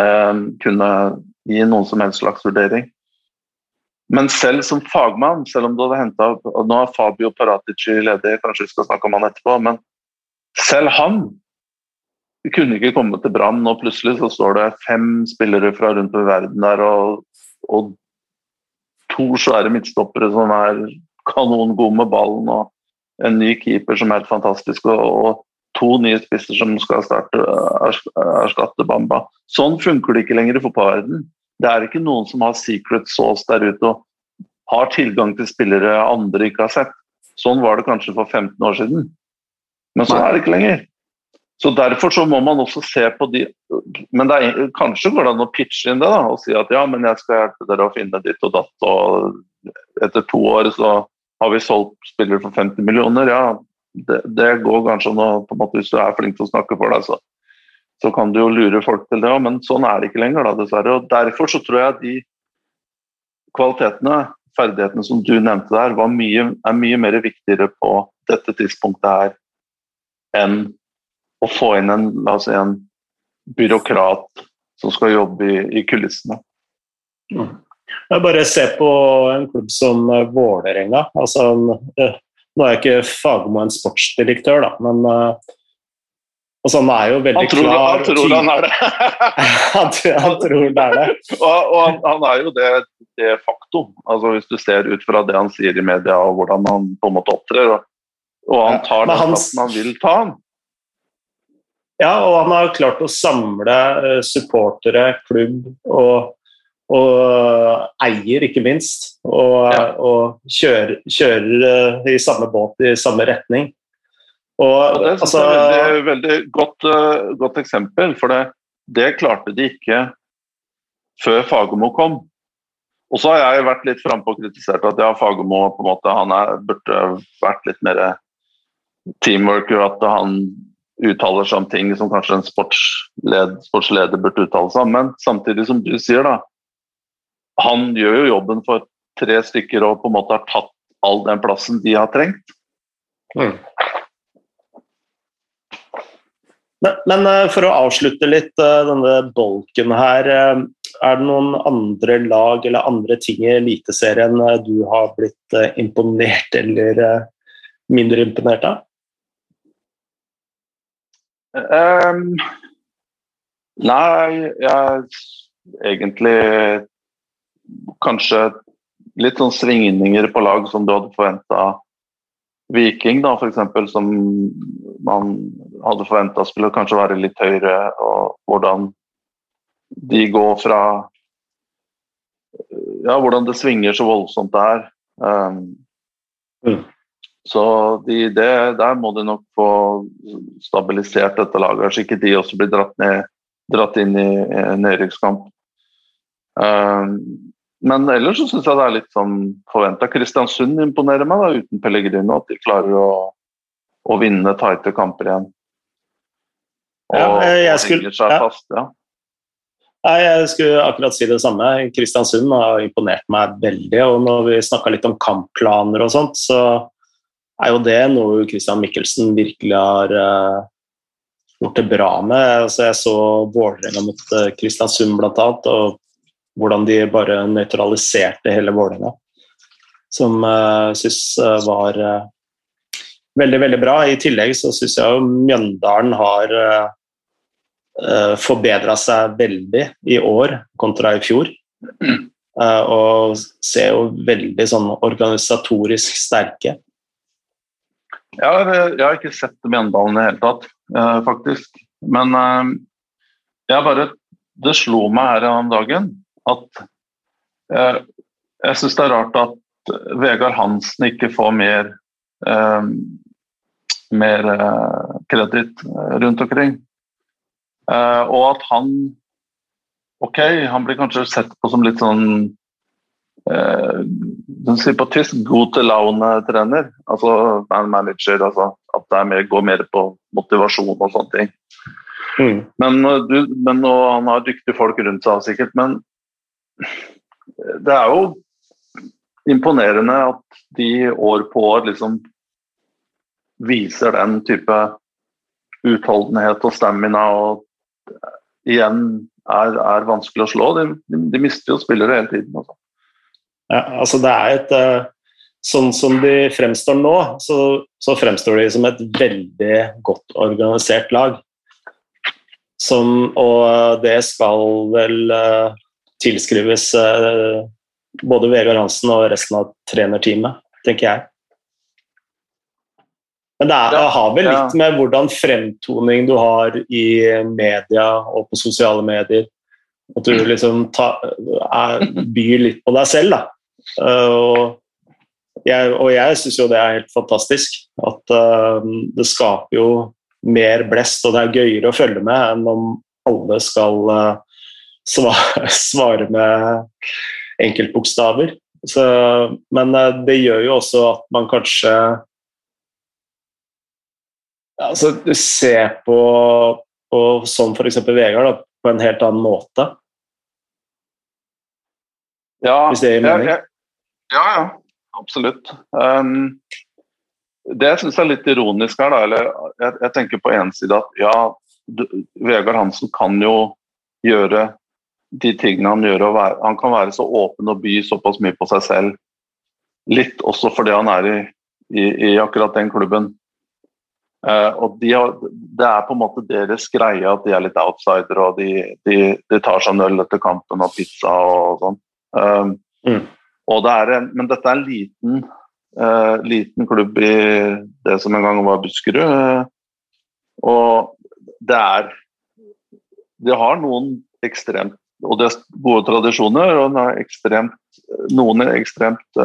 Speaker 2: um, kunne gi noen som helst slags vurdering. Men selv som fagmann, selv om du hadde henta Nå er Fabio Paratici ledig, kanskje vi skal snakke om han etterpå, men selv han kunne ikke komme til Brann, og plutselig så står det fem spillere fra rundt i verden der, og, og to svære midtstoppere som er kanongode med ballen, og en ny keeper som er helt fantastisk, og, to nye spisser som skal starte, erstatte Bamba. Sånn funker det ikke lenger i fotballverdenen. Det er ikke noen som har secret sauce der ute og har tilgang til spillere andre ikke har sett. Sånn var det kanskje for 15 år siden, men sånn er det ikke lenger. Så Derfor så må man også se på de Men er, kanskje går det an å pitche inn det da, og si at ja, men jeg skal hjelpe dere å finne ditt og datt, og etter to år så har vi solgt spillere for 50 millioner. Ja, det, det går kanskje an å på en måte, Hvis du er flink til å snakke for deg, så så kan du jo lure folk til det òg, men sånn er det ikke lenger, da, dessverre. Og Derfor så tror jeg at de kvalitetene, ferdighetene som du nevnte der, mye, er mye mer viktigere på dette tidspunktet her enn å få inn en, si, en byråkrat som skal jobbe i, i kulissene.
Speaker 1: Mm. Jeg bare se på en klubb som Vålerenga. Altså, eh, nå er jeg ikke Fagermo en sportsdirektør, da, men uh, Altså, han er jo veldig
Speaker 2: tror,
Speaker 1: klar.
Speaker 2: Han tror han er det.
Speaker 1: han, tror, han, tror det er det.
Speaker 2: og, og han, han, er jo det, det faktum. Altså, hvis du ser ut fra det han sier i media og hvordan han på en måte opptrer, og, og han tar den plassen han vil ta. han.
Speaker 1: Ja, og han har klart å samle uh, supportere, klubb og, og eier, ikke minst. Og, ja. og kjører, kjører uh, i samme båt, i samme retning.
Speaker 2: Og, det altså, er et veldig, veldig godt, uh, godt, eksempel, for det, det, klarte de ikke før Fagermo kom. Og så har jeg vært litt frampå og kritisert at ja, Fagermo på en måte, han er, burde vært litt mer teamwork, at han uttaler seg om ting som kanskje en sportsled, sportsleder burde uttale seg om. Men samtidig som du sier, da, han gjør jo jobben for tre stykker og på en måte har tatt all den plassen de har trengt. Mm.
Speaker 1: Men, men, eh, for å avslutte litt eh, denne bolken her. Eh, er det noen andre lag eller andre ting i Eliteserien du har blitt imponert eller mindre imponert av?
Speaker 2: Um, nei, jeg egentlig kanskje litt sånn svingninger på lag som du hadde forventa Viking, da, eksempel, som man hadde forventa skulle kanskje være litt høyere, og hvordan de går fra Ja, hvordan det svinger så voldsomt der. Um, mm. Så de, det, der må de nok få stabilisert dette laget, så ikke de også blir dratt, ned, dratt inn i nedrykkskamp. Um, men ellers så syns jeg det er litt sånn forventa. Kristiansund imponerer meg da, uten Pellegrino. At de klarer å, å vinne tighte kamper igjen.
Speaker 1: Og, ja, jeg skulle,
Speaker 2: seg ja. fast, ja.
Speaker 1: Nei, Jeg skulle akkurat si det samme. Kristiansund har imponert meg veldig. og Når vi snakka litt om kampplaner og sånt, så er jo det noe Christian Michelsen virkelig har uh, gjort det bra med. Altså, jeg så Vålerenga mot uh, Kristiansund bl.a. og hvordan de bare nøytraliserte hele Vålerenga. Som jeg uh, syns uh, var veldig, veldig bra. I tillegg så syns jeg jo Mjøndalen har uh, forbedra seg veldig i år kontra i fjor. Uh, og ser jo veldig sånn organisatorisk sterke.
Speaker 2: Ja, jeg har ikke sett Mjøndalen i det hele tatt, uh, faktisk. Men jeg bare Det slo meg her om dagen at jeg syns det er rart at Vegard Hansen ikke får mer mer kreditt rundt omkring. Og at han Ok, han blir kanskje sett på som litt sånn uh, sier på tysk til laune'-trener. Altså man manager. Altså, at det mer, går mer på motivasjon og sånne ting. Mm. Men, eh, du, men han har dyktige folk rundt seg sikkert. Men det er jo imponerende at de år på år liksom viser den type utholdenhet og stamina og igjen er, er, vanskelig å slå. De, de, de mister jo spillere hele tiden. Også.
Speaker 1: Ja, altså det er et eh, Sånn som de fremstår nå, så, så fremstår de som et veldig godt organisert lag. Som, og det skal vel uh, tilskrives både Vegard Hansen og resten av trenerteamet, tenker jeg. Men det, er, det har vel litt med hvordan fremtoning du har i media og på sosiale medier. At du liksom ta, er, byr litt på deg selv, da. Uh, og jeg, og jeg syns jo det er helt fantastisk. At uh, det skaper jo mer blest, og det er gøyere å følge med enn om alle skal uh, svare, svare med enkeltbokstaver. Så, men det gjør jo også at man kanskje altså, ser på, på som f.eks. Vegard da, på en helt annen måte.
Speaker 2: Ja, Hvis det gir mening? Ja, ja, ja ja. absolutt. Um, det jeg syns er litt ironisk her, da, eller jeg, jeg tenker på en side at ja, du, Vegard Hansen kan jo gjøre de tingene han gjør. Være, han kan være så åpen og by såpass mye på seg selv. Litt også fordi han er i, i, i akkurat den klubben. Uh, og de har, Det er på en måte deres greie at de er litt outsider og de, de, de tar seg en øl etter kampen og pizza og sånn. Um, mm. Det en, men dette er en liten, uh, liten klubb i det som en gang var Buskerud. og det er De har noen ekstremt og det er gode tradisjoner, og ekstremt, noen er ekstremt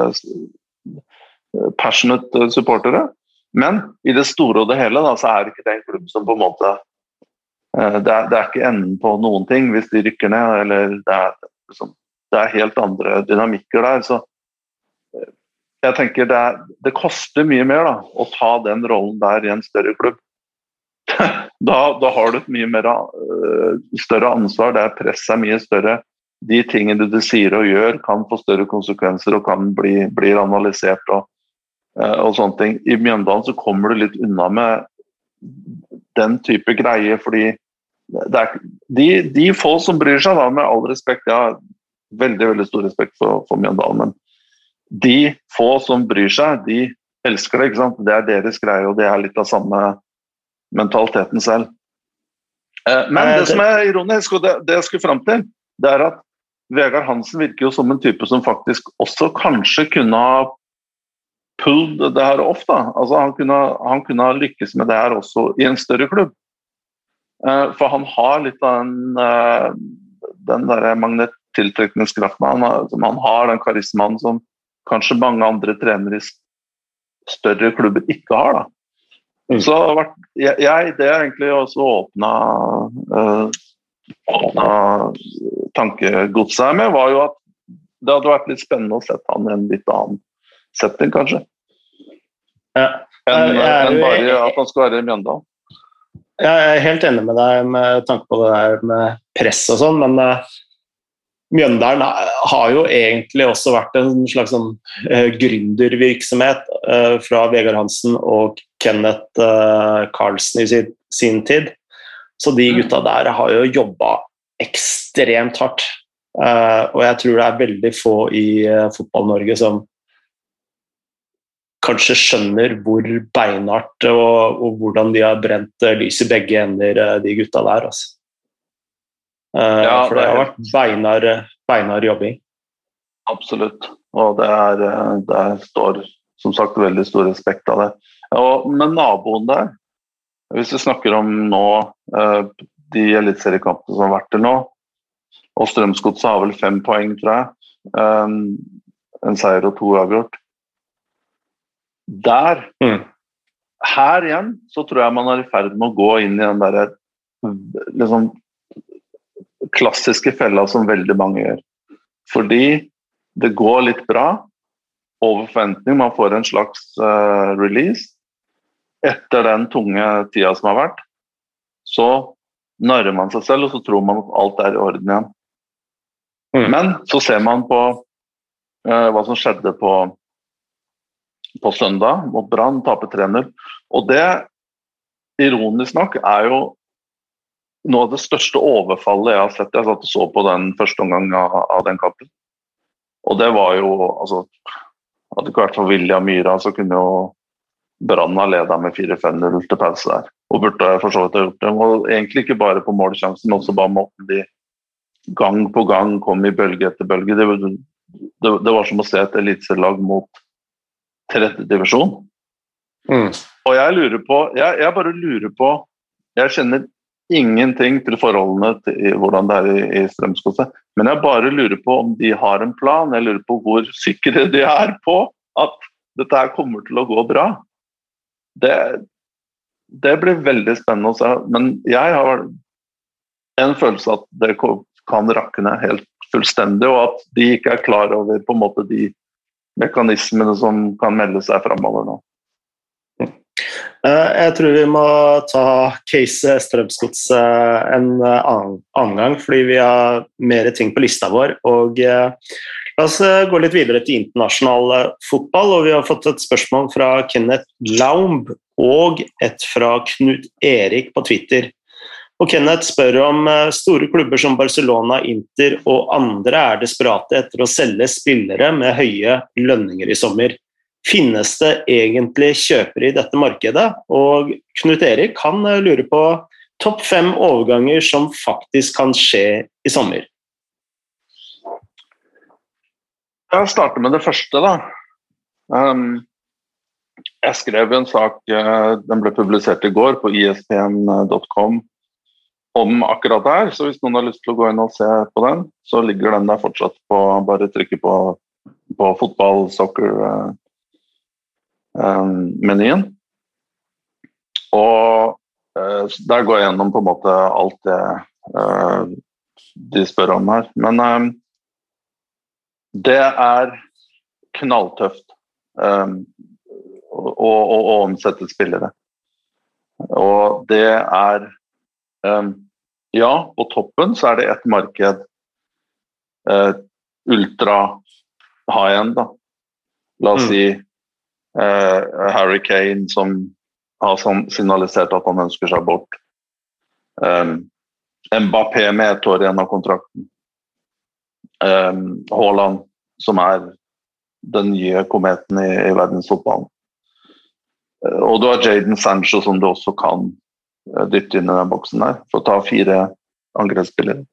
Speaker 2: passionate supportere. Men i det store og det hele da, så er ikke det en klubb som på en måte uh, det, er, det, er, ikke enden på noen ting hvis de rykker ned. eller Det er, liksom, det er helt andre dynamikker der. så uh, jeg tenker det, er, det, koster mye mer da, å ta den rollen der i en større klubb. da, da, har du et mye mer, uh, større ansvar, der presset er mye større. De tingene du sier og gjør, kan få større konsekvenser og kan bli, bli analysert. og Eh, og sånne ting. I Mjøndalen så kommer du litt unna med den type greier, fordi er de, de få som bryr seg, da, med all respekt, har veldig veldig stor respekt for, for Mjøndalen, men de få som bryr seg, de elsker det. ikke sant? Det er deres greie, og det er litt av samme mentaliteten selv. Eh, men det som er ironisk, og det, det jeg skulle fram til, det er at Vegard Hansen virker jo som en type som faktisk også kanskje kunne ha pulled det her off. da. Altså, han, kunne, han kunne ha lykkes med det her også i en større klubb. Uh, for han har litt av den, den der magnettiltrekningskraften han, som han har, den karismaen som kanskje mange andre trenere i større klubber ikke har. da. Mm. Så jeg, jeg, det har egentlig også åpna øh, åpna tankegodset med, var jo at det hadde vært litt spennende å sette han i en litt annen setting, kanskje.
Speaker 1: Ja.
Speaker 2: Enn
Speaker 1: jo-
Speaker 2: bare at han skal være i Mjøndalen.
Speaker 1: Jeg er helt enig med deg med tanke på det der med press og sånn, men eh, Mjøndalen har jo egentlig også vært en slags sånn uh, gründervirksomhet eh, fra Vegard Hansen og Kenneth uh, Carlsen i sin, sin tid. Så de gutta der har jo jobba ekstremt hardt. Eh, og jeg tror det er veldig få i eh, Fotball-Norge som kanskje skjønner hvor beinhardt og, og hvordan de har brent eh, lys i begge ender, eh, de gutta der. Altså. Eh,
Speaker 2: Ja,
Speaker 1: for det
Speaker 2: det
Speaker 1: har vært beinar, beinar jobbing.
Speaker 2: Absolutt. Og det er, eh, der står som sagt veldig stor respekt av det. Og, med naboen der, hvis vi snakker om nå eh, de eliteseriekampene som har vært til nå, og Strømsgodset har vel fem poeng, tror jeg. En seier og to uavgjort. Der,
Speaker 1: Mm.
Speaker 2: her igjen, så tror jeg man er i ferd med å gå inn i den derre liksom klassiske fella som veldig mange gjør. Fordi det går litt bra, over forventning, man får en slags uh, release. Etter den tunge tida som har vært, så narrer man seg selv, og så tror man at alt er i orden igjen.
Speaker 1: Mm.
Speaker 2: Men så ser man på uh, hva som skjedde på, på søndag mot Brann, taper 3-0. Og det, ironisk nok, er jo noe av det største overfallet jeg har sett. Jeg satt og så på den første omgang av, av den kampen. Og det var jo altså, Hadde det ikke vært for William Myhra, så kunne jo Brann ha leda med 4-5-0 til pause der. Og burde for så vidt ha gjort det. Og egentlig ikke bare på målsjansen, men også bare måten de gang på gang kom i bølge etter bølge. Det, det, det var som å se et eliteserielag mot tredjedivisjon.
Speaker 1: Mm.
Speaker 2: Og jeg lurer på jeg, jeg bare lurer på Jeg kjenner ingenting til forholdene til hvordan det er i, i Strømsgodset, men jeg bare lurer på om de har en plan. Jeg lurer på hvor sikre de er på at dette her kommer til å gå bra. Det, det blir veldig spennende å se. Men jeg har en følelse at det kan rakne helt fullstendig, og at de ikke er klar over på en måte de mekanismene som kan melde seg framover nå.
Speaker 1: Eh, Jeg tror vi må ta case Strømsgods eh, en eh, annen, gang, fordi vi har mer ting på lista vår. Og La oss gå litt videre til internasjonal fotball. og Vi har fått et spørsmål fra Kenneth Laumb og et fra Knut Erik på Twitter. Og Kenneth spør om store klubber som Barcelona, Inter og andre er desperate etter å selge spillere med høye lønninger i sommer. Finnes det egentlig kjøpere i dette markedet? Og Knut Erik han lure lurer på topp fem overganger som faktisk kan skje i sommer.
Speaker 2: Jeg starter med det første, da. Um, jeg skrev en sak, eh, den ble publisert i går på ispn.com om akkurat det her. Så hvis noen har lyst til å gå inn og se på den, så ligger den der fortsatt på Bare trykke på, på fotball, soccer eh, menyen. Og eh, der går jeg gjennom på en måte alt det eh, de spør om her. Men eh, det er knalltøft um, å, å, å omsette spillere. Og det er um, Ja, på toppen så er det et marked uh, ultra high end, da. La oss
Speaker 1: Mm.
Speaker 2: si Harry Kane som har sånn signalisert at han ønsker seg bort. Um, Mbappé med ett år igjen av kontrakten. Um, Haaland, som er den nye kometen i, i verdensfotballen. Og du har Jaden Sancho, som du også kan dytte inn i den boksen der, for å ta fire angrepsspillere.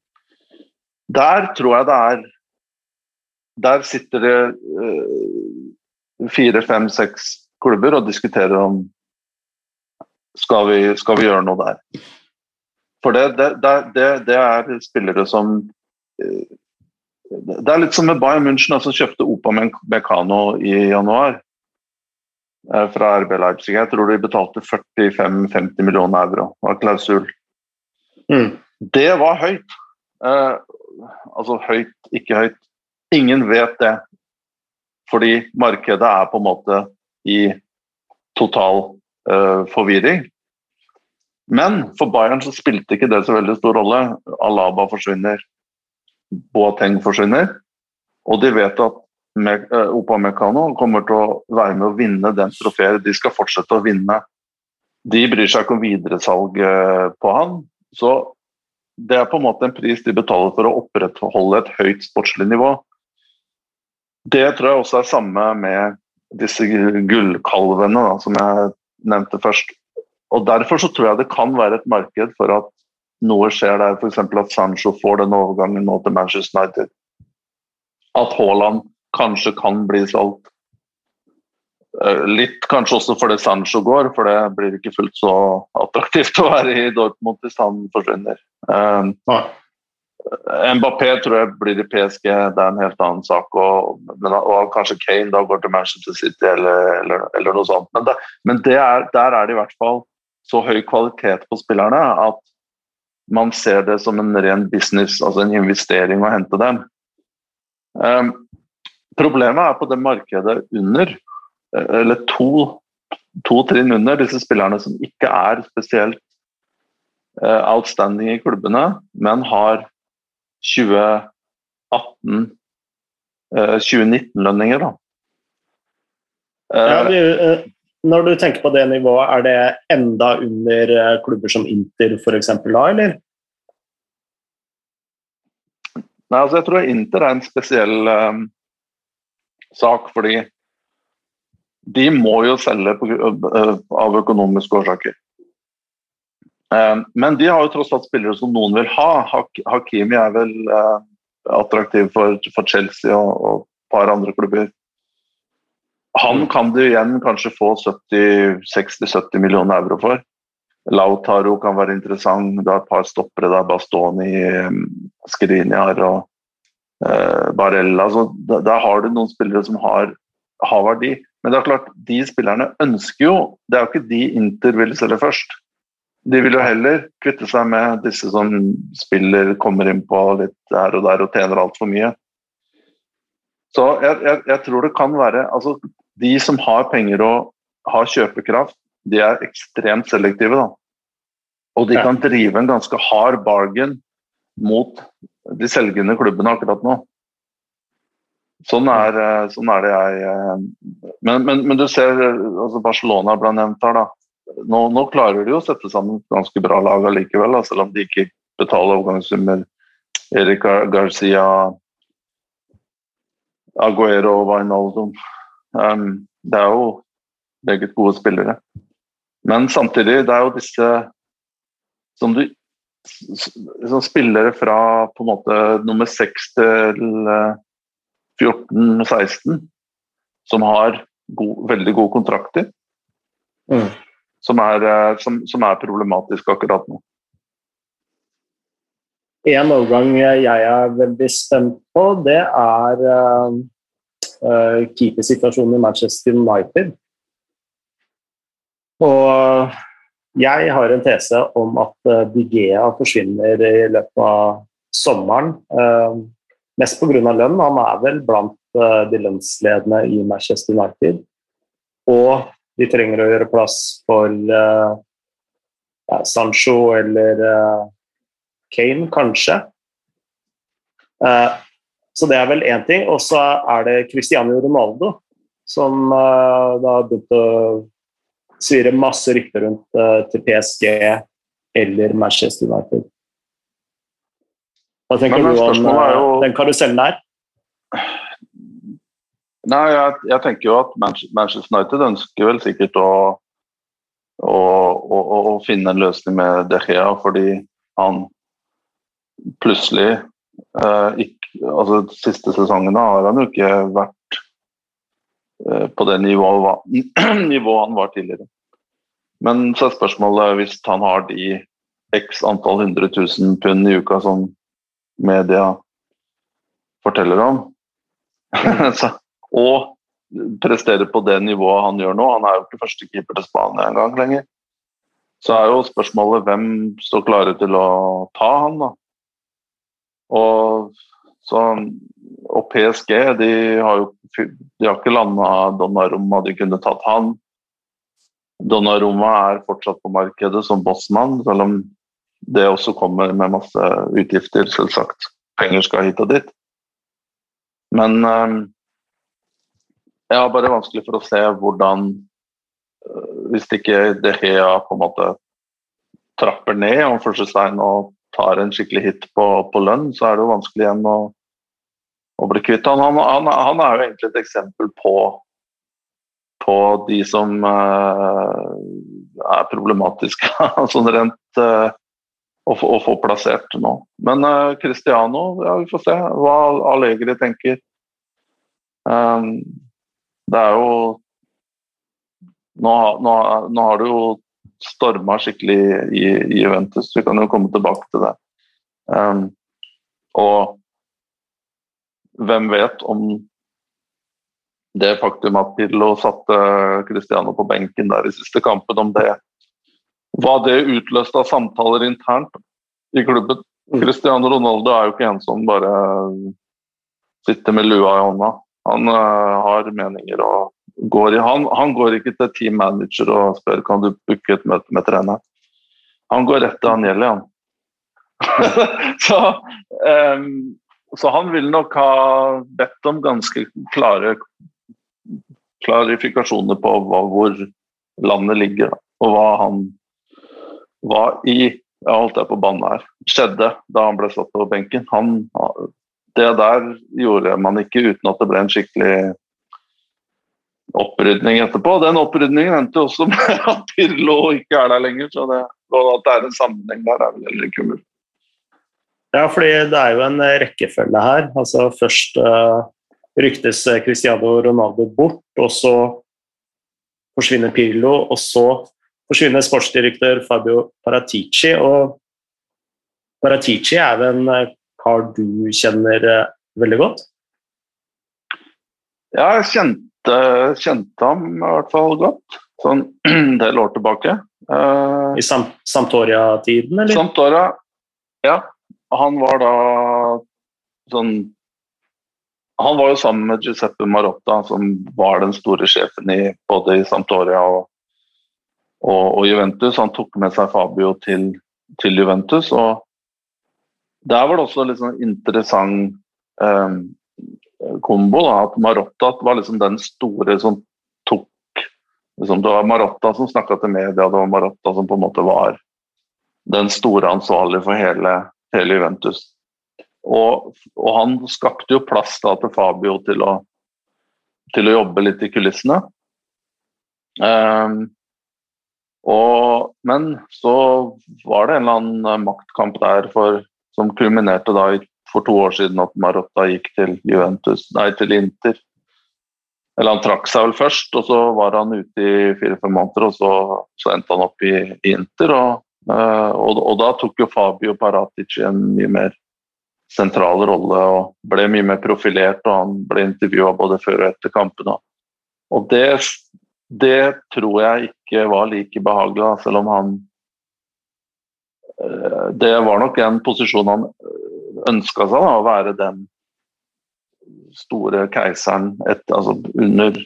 Speaker 2: Der tror jeg det er Der sitter det uh, fire, fem, seks klubber og diskuterer om skal vi, skal vi gjøre noe der. For det, det, det, det, er spillere som uh, det er litt som med Bayern München, som altså kjøpte Opa Mekano i januar eh, fra RB Leipzig. Jeg tror de betalte 45-50 millioner euro av klausul.
Speaker 1: Mm.
Speaker 2: Det var høyt. Eh, altså høyt, ikke høyt. ingen vet det, fordi markedet er på en måte i total uh, forvirring. Men for Bayern så spilte ikke det så veldig stor rolle. Alaba forsvinner, Boateng forsvinner, og de vet at Opa Opamecano kommer til å være med å vinne den trofeet. De skal fortsette å vinne. De bryr seg ikke om videresalg uh, på han. Så det er på en måte en pris de betaler for å opprettholde et høyt sportslig nivå. Det tror jeg også er samme med disse gullkalvene da, som jeg nevnte først. Og Derfor så tror jeg det kan være et marked for at noe skjer der, f.eks. at Sancho får den overgangen nå til Manchester United. At Haaland kanskje kan bli solgt. Eh, litt kanskje også fordi Sancho går, for det blir ikke fullt så attraktivt å være i Dortmund hvis han forsvinner. Um, Mbappé tror jeg blir i PSG, det er en helt annen sak. Og, men, og kanskje Kane da går til Manchester City eller, eller, eller noe sånt. Men, det, men det er, der er det i hvert fall så høy kvalitet på spillerne at man ser det som en ren business, altså en investering å hente dem. Um, problemet er på det markedet under, eller to, to trinn under, disse spillerne som ikke er spesielt uh, outstanding i klubbene, men har 2018 2019-lønninger, uh, da.
Speaker 1: Ja, du, uh, når du tenker på det nivået, er det enda under eh, klubber som Inter f.eks. da, eller?
Speaker 2: Nei, altså jeg tror Inter er en spesiell um, sak, fordi de må jo selge på, uh, av økonomiske årsaker. Um, men de har jo tross alt spillere som noen vil ha. Hakimi er vel uh, attraktiv for, Chelsea og, et par andre klubber. Han mm. kan du igjen kanskje få 60-70 millioner euro for. Lautaro kan være interessant. Det er et par stoppere der. Bastoni, mm, Skriniar og uh, Barella. Så der, har du noen spillere som har, har, verdi. Men det er klart, de spillerne ønsker jo Det er jo ikke de Inter vil selge først. De vil jo heller kvitte seg med disse som spiller, kommer inn på litt her og der og tjener altfor mye. Så jeg, jeg, jeg, tror det kan være altså De som har penger og har kjøpekraft, de er ekstremt selektive. da. Og de kan drive en ganske hard bargain mot de selgende klubbene akkurat nå. Sånn er, eh, sånn er det jeg eh, men, men, men, du ser altså Barcelona ble nevnt her. da. Nå, nå, klarer de å sette sammen ganske bra lag allikevel, da, selv om de ikke betaler overgangssummer. Erik Garcia, Aguero og Wijnaldum. Um, det er jo meget gode spillere. Men samtidig, det er jo disse som du som spillere fra på en måte nummer 6 til 14-16 eh, som har god, veldig gode kontrakter. Mm. Som, er, eh, som, som er problematisk akkurat nå.
Speaker 1: En overgang jeg er veldig spent på, det er uh, keepersituasjonen i Manchester United. Og jeg har en tese om at Digea forsvinner i løpet av sommeren. Uh, mest pga. lønn. Han er vel blant uh, de lønnsledende i Manchester United. Og de trenger å gjøre plass for uh, ja, Sancho eller Kane, kanskje. Uh, så det er vel én ting. Og så er det Cristiano Ronaldo som uh, da har begynt å svire masse rykter rundt uh, til PSG eller Manchester United. Hva tenker du om den karusellen der?
Speaker 2: Nei, jeg, jeg, tenker jo at Manchester United ønsker vel sikkert å, å, å, å finne en løsning med De Gea, fordi han plutselig eh, ikke, altså siste sesongene har han jo ikke vært eh, på det nivået, nivået, han var tidligere. Men så er spørsmålet hvis han har de x antall hundre tusen pund i uka som media forteller om, så, og prestere på det nivået han gjør nå Han er jo ikke førstekeeper til Spania engang lenger. Så er jo spørsmålet hvem står klare til å ta han, da. Og Så, og PSG de har jo de har ikke landa Donnarumma, de kunne tatt han. Donnarumma er fortsatt på markedet som bossmann, selv om det også kommer med masse utgifter, selvsagt. Penger skal hit og dit. Men øh, jeg har bare vanskelig for å se hvordan øh, Hvis ikke De Gea på en måte trapper ned om Førstestein og tar en skikkelig hit på, på, lønn, så er det jo vanskelig igjen å, å bli kvitt han. Han, han. han, er jo egentlig et eksempel på, på de som uh, er problematiske sånn rent uh, å, få, å, få, plassert nå. Men uh, Cristiano, ja, vi får se hva Allegri tenker. Um, det er jo nå, nå, nå har det jo storma skikkelig i, i, Juventus. Vi kan jo komme tilbake til det. Um, og hvem vet om det faktum at Pirlo satte Cristiano på benken der i siste kampen, om det hva det utløste av samtaler internt i klubben. Mm. Cristiano Ronaldo er jo ikke en som bare sitter med lua i hånda. Han uh, har meninger og går i han, han, går ikke til team manager og spør kan du booke et møte med treneren. Han går rett til Anjeli, han. så, um, så, han vil nok ha bedt om ganske klare klarifikasjoner på hva, hvor landet ligger, og hva han var i jeg holdt jeg på banne her, skjedde da han ble satt på benken. Han, det der gjorde man ikke uten at det ble en skikkelig opprydning etterpå. Den opprydningen endte også med at Pirlo ikke er der lenger. så det, At det er en sammenheng der, er vel heller ikke mulig.
Speaker 1: Ja, fordi det er jo en rekkefølge her. Altså Først uh, ryktes Cristiano Ronaldo bort, og så forsvinner Pirlo, og så forsvinner sportsdirektør Fabio Paratici. Og Paratici er vel en eh, kar du kjenner uh, veldig godt?
Speaker 2: Ja, jeg kjente kjente, ham i hvert fall godt. Sånn en del år tilbake.
Speaker 1: Uh, I Sam Sampdoria-tiden, eller?
Speaker 2: Santoria, ja. Han var da sånn Han var jo sammen med Giuseppe Marotta, som var den store sjefen i, både i Santoria og, og, og, Juventus. Han tok med seg Fabio til, til Juventus, og der var det også litt sånn interessant eh, kombo. Da, at Marotta var liksom den store som tok liksom, Det var Marotta som snakka til media, det var Marotta som på en måte var den store ansvarlige for hele, hele Juventus. Og, og, han skapte jo plass da til Fabio til å, til å jobbe litt i kulissene. Um, og, men så var det en eller annen maktkamp der for, som kulminerte da for to år siden at Marotta gikk til Juventus, nei, til Inter. Eller han trakk seg vel først, og så var han ute i fire-fem måneder, og så, så, endte han opp i, Inter. Og, uh, og, og, da tok jo Fabio Paratici en mye mer sentral rolle og ble mye mer profilert, og han ble intervjua både før og etter kampene. Og det, det tror jeg ikke var like behagelig, selv om han Det var nok en posisjon han ønska seg da, å være den store keiseren etter, altså under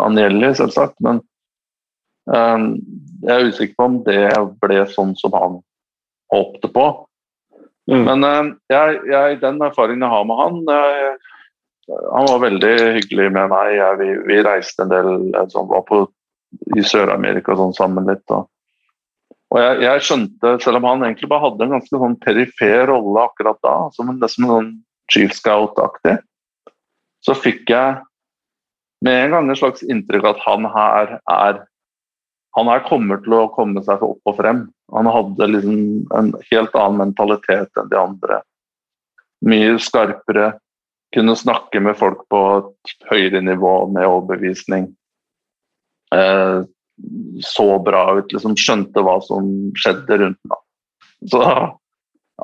Speaker 2: Anjelli, selvsagt. Men um, jeg er usikker på om det ble sånn som han håpte på. Mm. Men um, jeg, jeg, den erfaringen jeg har med han jeg, Han var veldig hyggelig med meg. Jeg, vi, vi, reiste en del sånn, var på, i Sør-Amerika sånn, sammen litt. Og, og jeg, jeg, skjønte, selv om han egentlig bare hadde en ganske sånn perifer rolle akkurat da, som en, nesten sånn chief scout-aktig, så fikk jeg med en gang et slags inntrykk at han her er han her kommer til å komme seg opp og frem. Han hadde liksom en helt annen mentalitet enn de andre. Mye skarpere. Kunne snakke med folk på et høyere nivå med overbevisning. Eh, så bra ut, liksom skjønte hva som skjedde rundt ham. Så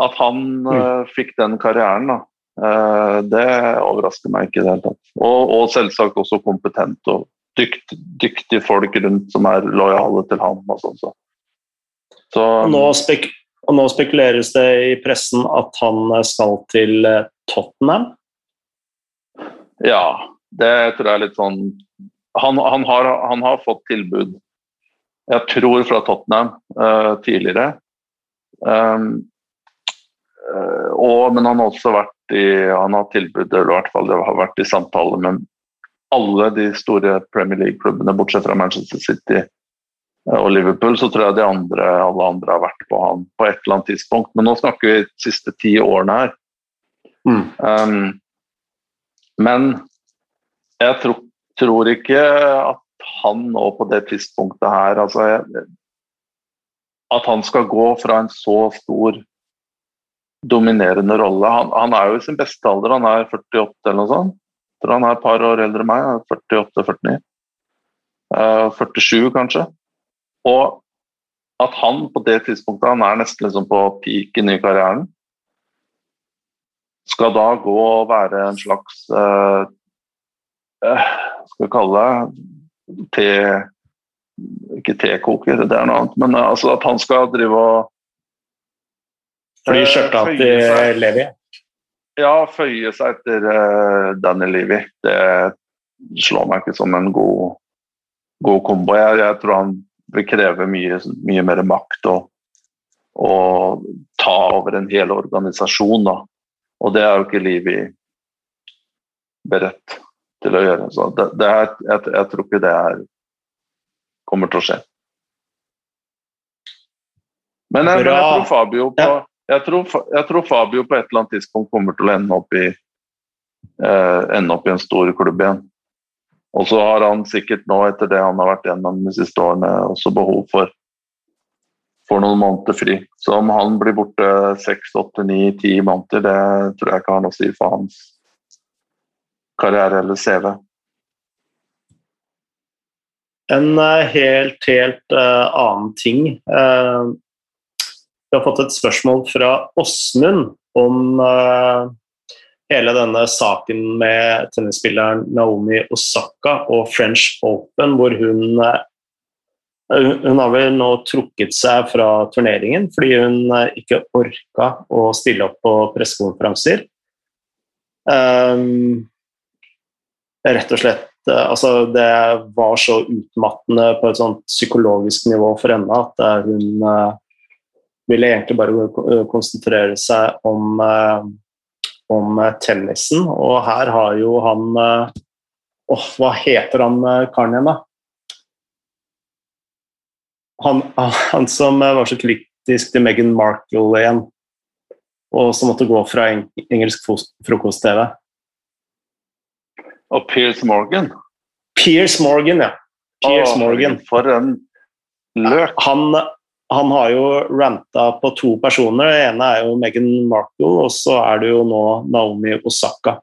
Speaker 2: at han mm. uh, fikk den karrieren, da, uh, det overrasker meg ikke i det hele tatt. Og, og, selvsagt også kompetent og dykt, dyktige folk rundt som er lojale til ham. og sånn. Så.
Speaker 1: Så, nå, spek nå, spekuleres det i pressen at han skal til eh, Tottenham.
Speaker 2: Ja, det tror jeg er litt sånn Han, han, har, han har, fått tilbud, jeg tror fra Tottenham uh, tidligere. Um, uh, og, men han har også vært i Han har tilbud, eller i hvert fall det har vært i samtale med alle de store Premier League-klubbene, bortsett fra Manchester City eh, og Liverpool, så tror jeg de andre, alle andre har vært på han på et eller annet tidspunkt. Men nå snakker vi de siste ti årene her. Mm. Um, men jeg tror, tror, ikke at han nå på det tidspunktet her altså At han skal gå fra en så stor dominerende rolle han, han, er jo i sin beste alder, han er 48 eller noe sånt. Jeg tror han er et par år eldre enn meg, 48-49. Uh, 47 kanskje. Og at han på det tidspunktet, han er nesten liksom på peaken i karrieren, skal da gå og være en slags uh, uh, Skal vi kalle det te... Ikke tekoker, det er noe annet, men uh, altså at han skal drive og
Speaker 1: Fly skjørta til Levi?
Speaker 2: Ja, føye seg etter uh, Danny Levi. Det slår meg ikke som en god, god kombo. Jeg, jeg, tror han vil kreve mye, mye mer makt og, og, ta over en hel organisasjon. Da. Og det er jo ikke Levi beredt til å gjøre. Så det, det er, jeg, jeg, tror ikke det er, kommer til å skje. Men jeg, men jeg tror Fabio på jeg tror, jeg tror, Fabio på et eller annet tidspunkt kommer til å ende opp i, eh, ende opp i en stor klubb igjen. Og så har han sikkert nå, etter det han har vært gjennom de siste årene, også behov for, for noen måneder fri. Så om han blir borte seks, åtte, ni, ti måneder, det tror jeg ikke har noe å si for hans karriere eller CV.
Speaker 1: En uh, helt, helt uh, annen ting. Uh, vi har fått et spørsmål fra Åsmund om uh, hele denne saken med tennisspilleren Naomi Osaka og French Open, hvor hun hun har vel nå trukket seg fra turneringen fordi hun ikke orka å stille opp på pressekonferanser. Rett og slett altså Det var så utmattende på et sånt psykologisk nivå for henne at hun ville egentlig bare konsentrere seg om, eh, om tennisen. Og her har jo han Åh, Åh, hva heter han eh, karen igjen, da? Han, han, som var så kritisk til Meghan Markle igjen, og som måtte gå fra engelsk frokost-TV.
Speaker 2: Og Piers Morgan?
Speaker 1: Piers Morgan, ja. Piers Morgan.
Speaker 2: For en løk!
Speaker 1: Han, han har jo ranta på to personer. Det ene er jo Meghan Markle, og så er det jo nå Naomi Osaka.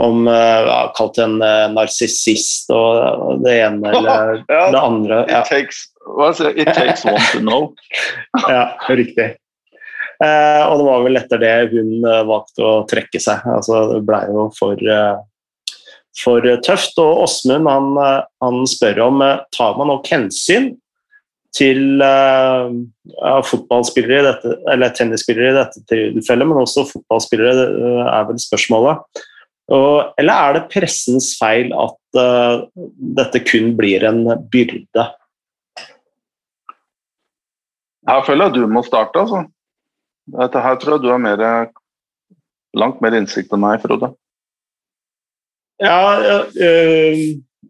Speaker 1: Om uh, ja, Kalt en uh, narsissist og det ene eller ja, det andre.
Speaker 2: Ja. It, takes, it takes one to know.
Speaker 1: ja, riktig. Eh, og det var vel etter det hun valgte å trekke seg. Altså, det blei jo for, for tøft. Og Åsmund han, han, spør om tar man nok hensyn til uh, fotballspillere i dette, eller tennisspillere i dette tilfellet, men også fotballspillere, er vel spørsmålet. Og, eller er det pressens feil at uh, dette kun blir en byrde?
Speaker 2: Her føler jeg du må starte, altså. Dette her tror jeg du har mer, langt mer innsikt enn meg, Frode.
Speaker 1: Ja,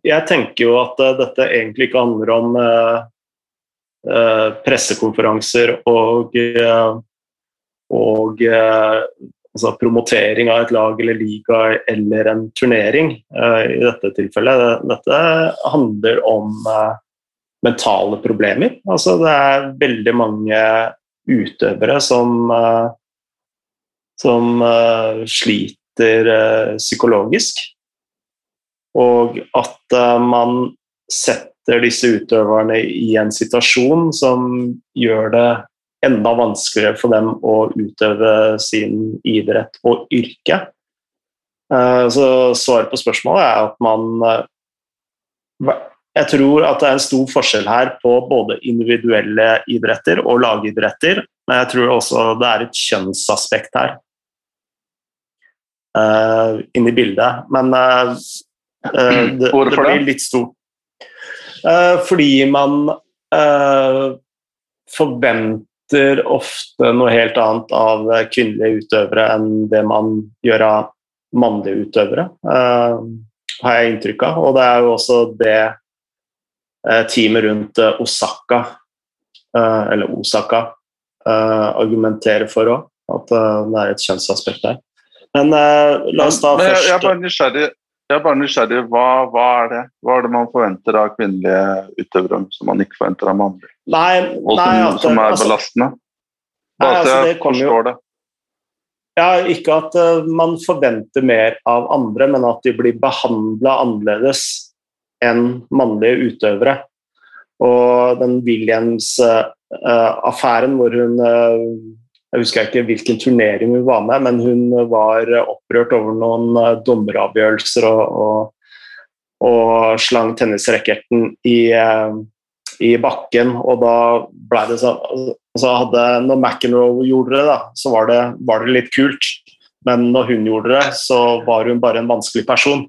Speaker 1: jeg tenker jo at dette egentlig ikke handler om Eh, pressekonferanser og, eh, og eh, altså promotering av et lag eller liga eller en turnering i dette tilfellet. Dette handler om mentale problemer. Altså det er veldig mange utøvere som, som sliter psykologisk. Og at man setter disse utøverne i en situasjon som gjør det enda vanskeligere for dem å utøve sin idrett og yrke. Eh, så svaret på spørsmålet er at man eh, Jeg tror at det er en stor forskjell her på både individuelle idretter og lagidretter, men jeg tror også det er et kjønnsaspekt her. uh, inn i bildet. Men uh, Hvorfor det, det, blir litt stort. fordi man forventer ofte noe helt annet av kvinnelige utøvere enn det man gjør av mannlige utøvere, har jeg inntrykk av. Og det er jo også det teamet rundt Osaka, eller Osaka, argumenterer for òg. At det er et kjønnsaspekt der. Men la oss ta først
Speaker 2: jeg, er bare nysgjerrig. Jeg er bare nysgjerrig. Hva, hva, er det? Hva er det man forventer av kvinnelige utøvere som man ikke forventer av mannlige?
Speaker 1: Nei,
Speaker 2: og som,
Speaker 1: nei, altså,
Speaker 2: som er
Speaker 1: altså,
Speaker 2: belastende?
Speaker 1: Bare nei, altså,
Speaker 2: så jeg forstår jo, det.
Speaker 1: Ja, ikke at uh, man forventer mer av andre, men at de blir behandla annerledes enn mannlige utøvere. Og den Williams-affæren uh, hvor hun jeg husker ikke hvilken turnering hun var med, men hun var opprørt over noen eh, dommeravgjørelser og, og, og slang tennisracketen i, eh, i, bakken. Og da ble det sånn altså hadde, Når McEnroe gjorde det, da, så var det, var det litt kult. Men når hun gjorde det, så var hun bare en vanskelig person.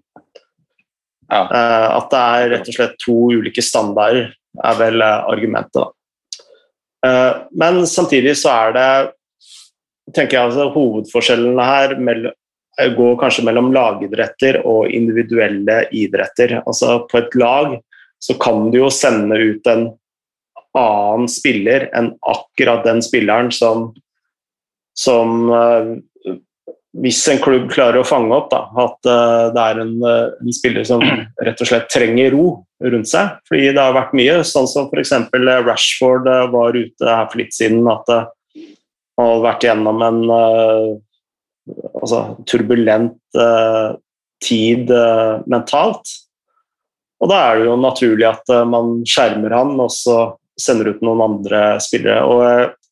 Speaker 1: Ja. Uh, at det er rett og slett to ulike standarder, er vel argumentet. da. Men samtidig så er det tenker jeg altså Hovedforskjellene her går kanskje mellom lagidretter og individuelle idretter. Altså På et lag så kan du jo sende ut en annen spiller enn akkurat den spilleren som, som uh, Hvis en klubb klarer å fange opp da, at uh, det er en, uh, en, spiller som rett og slett trenger ro rundt seg, fordi det har vært mye, sånn som f.eks. Rashford var ute her for litt siden, at og vært gjennom en uh, altså, turbulent uh, tid uh, mentalt. Og da er det jo naturlig at man skjermer han og så sender ut noen andre spillere. Og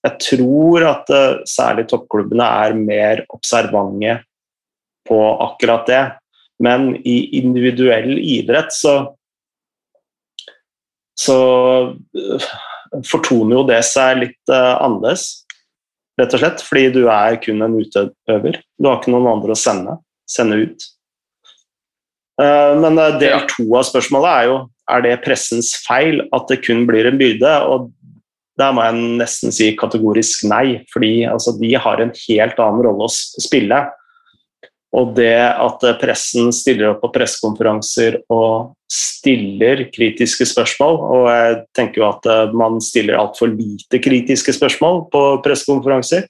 Speaker 1: jeg tror at særlig toppklubbene er mer observante på akkurat det. Men i individuell idrett så så fortoner jo det seg litt annerledes rett og slett. Fordi du er kun en utøver. Du har ikke noen andre å sende, sende ut. Eh, men eh, del to av spørsmålet er jo er det pressens feil at det kun blir en byrde. og Der må jeg nesten si kategorisk nei, fordi altså, de har en helt annen rolle å spille. Og det at pressen stiller opp på pressekonferanser og stiller kritiske spørsmål, og jeg tenker jo at eh, man stiller altfor lite kritiske spørsmål på pressekonferanser,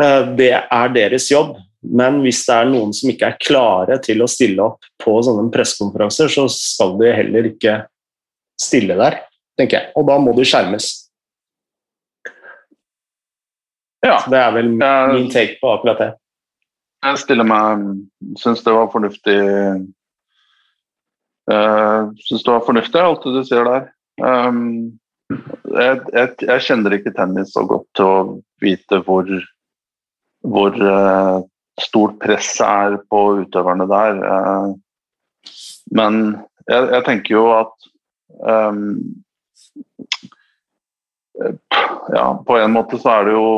Speaker 1: eh, det er deres jobb. Men hvis det er noen som ikke er klare til å stille opp på sånne pressekonferanser, så skal de heller ikke stille der, tenker jeg. Og da må de skjermes. Ja. Det er vel min take på akkurat det.
Speaker 2: Jeg stiller meg Syns det var fornuftig uh, Syns det var fornuftig, alt det du sier der. Um, jeg, jeg, jeg, kjenner ikke tennis så godt til å vite hvor, hvor uh, stort press er på utøverne der. Uh, men jeg, jeg, tenker jo at um, ja, på en måte så er det jo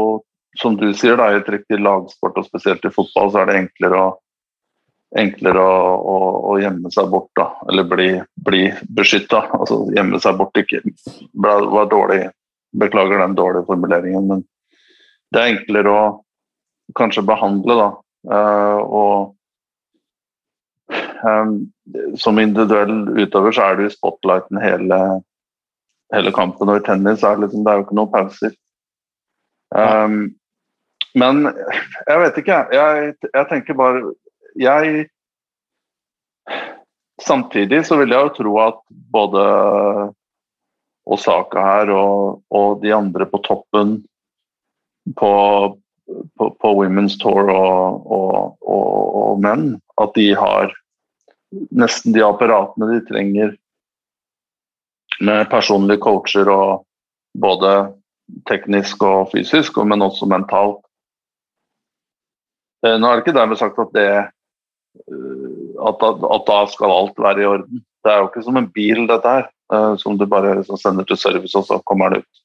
Speaker 2: som du sier, da, i et riktig lagsport, og spesielt i fotball, så er det enklere å, enklere å, å, å gjemme seg bort, da, eller bli, bli beskytta. Altså gjemme seg bort ikke var dårlig, Beklager den dårlige formuleringen, men det er enklere å kanskje behandle, da. Uh, og um, som individuell utøver så er du i spotlighten hele, hele kampen, og i tennis er det, liksom, det er jo ikke noen pauser. Um, men jeg vet ikke. Jeg, jeg tenker bare Jeg Samtidig så vil jeg jo tro at både Osaka her og, og de andre på toppen på, på, på Women's Tour og, og, og, menn, at de har nesten de apparatene de trenger med personlige coacher og både teknisk og fysisk, men også mentalt. Eh, nå er det ikke dermed sagt at, det, eh, at, at, da skal alt være i orden. Det er jo ikke som en bil, dette her, eh, som du bare liksom sender til service, og så kommer den ut.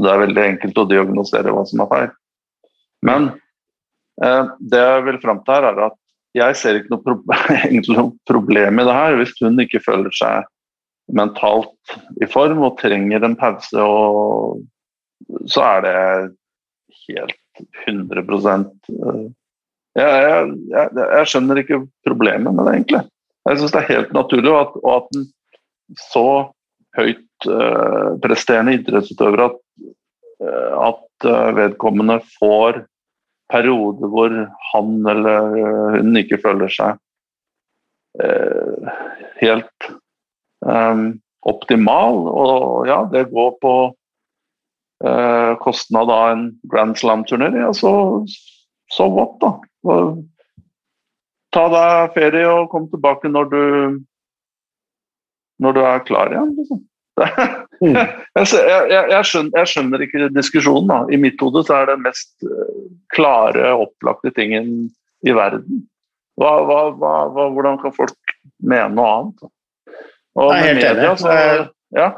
Speaker 2: Det er veldig enkelt å diagnosere hva som er feil. Men Det jeg vil fram til her, er at jeg ser ikke noe, problem, problem i det her hvis hun ikke føler seg mentalt i form og trenger en pause. Og så er det helt 100 jeg, jeg, jeg, skjønner ikke problemet med det, egentlig. Jeg syns det er helt naturlig, at, og at en så høyt uh, presterende idrettsutøver at, uh, at uh, vedkommende får perioder hvor han eller hun ikke føler seg helt um, optimal. Og ja, det går på uh, kostnad av en Grand Slam-turnering. Ja, så, so what, da? Ta deg ferie og kom tilbake når du når du er klar igjen. Liksom. Mm. jeg, jeg, jeg, skjønner, jeg, skjønner, ikke diskusjonen. Da. I mitt hode så er det mest eh, klare, opplagte tingen i verden. Hva, hva, hva, hvordan kan folk mene noe annet?
Speaker 1: Og Nei, med media. Så, ja.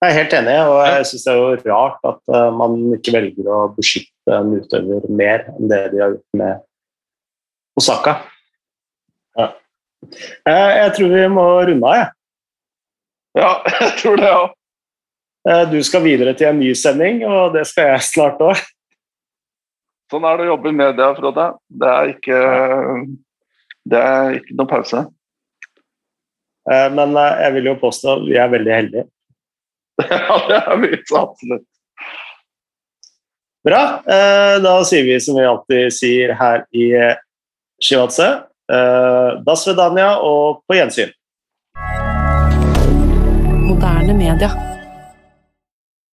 Speaker 1: Jeg er helt enig, og jeg syns det er jo rart at uh, man ikke velger å beskytte en utøver mer enn det de har gjort med Osaka. Ja. Uh, jeg tror vi må runde av, jeg.
Speaker 2: Ja, jeg tror det òg.
Speaker 1: Uh, du skal videre til en ny sending, og det skal jeg snart òg.
Speaker 2: Sånn er det å jobbe i media, Frode. Det er ikke, det er ikke noe pause.
Speaker 1: Eh, men eh, jeg vil jo påstå at vi er veldig heldige.
Speaker 2: Ja, det er mye så absolutt.
Speaker 1: Bra. Eh, da sier vi som vi alltid sier her i Shivatse, da svedania og på gjensyn.
Speaker 3: Moderne media.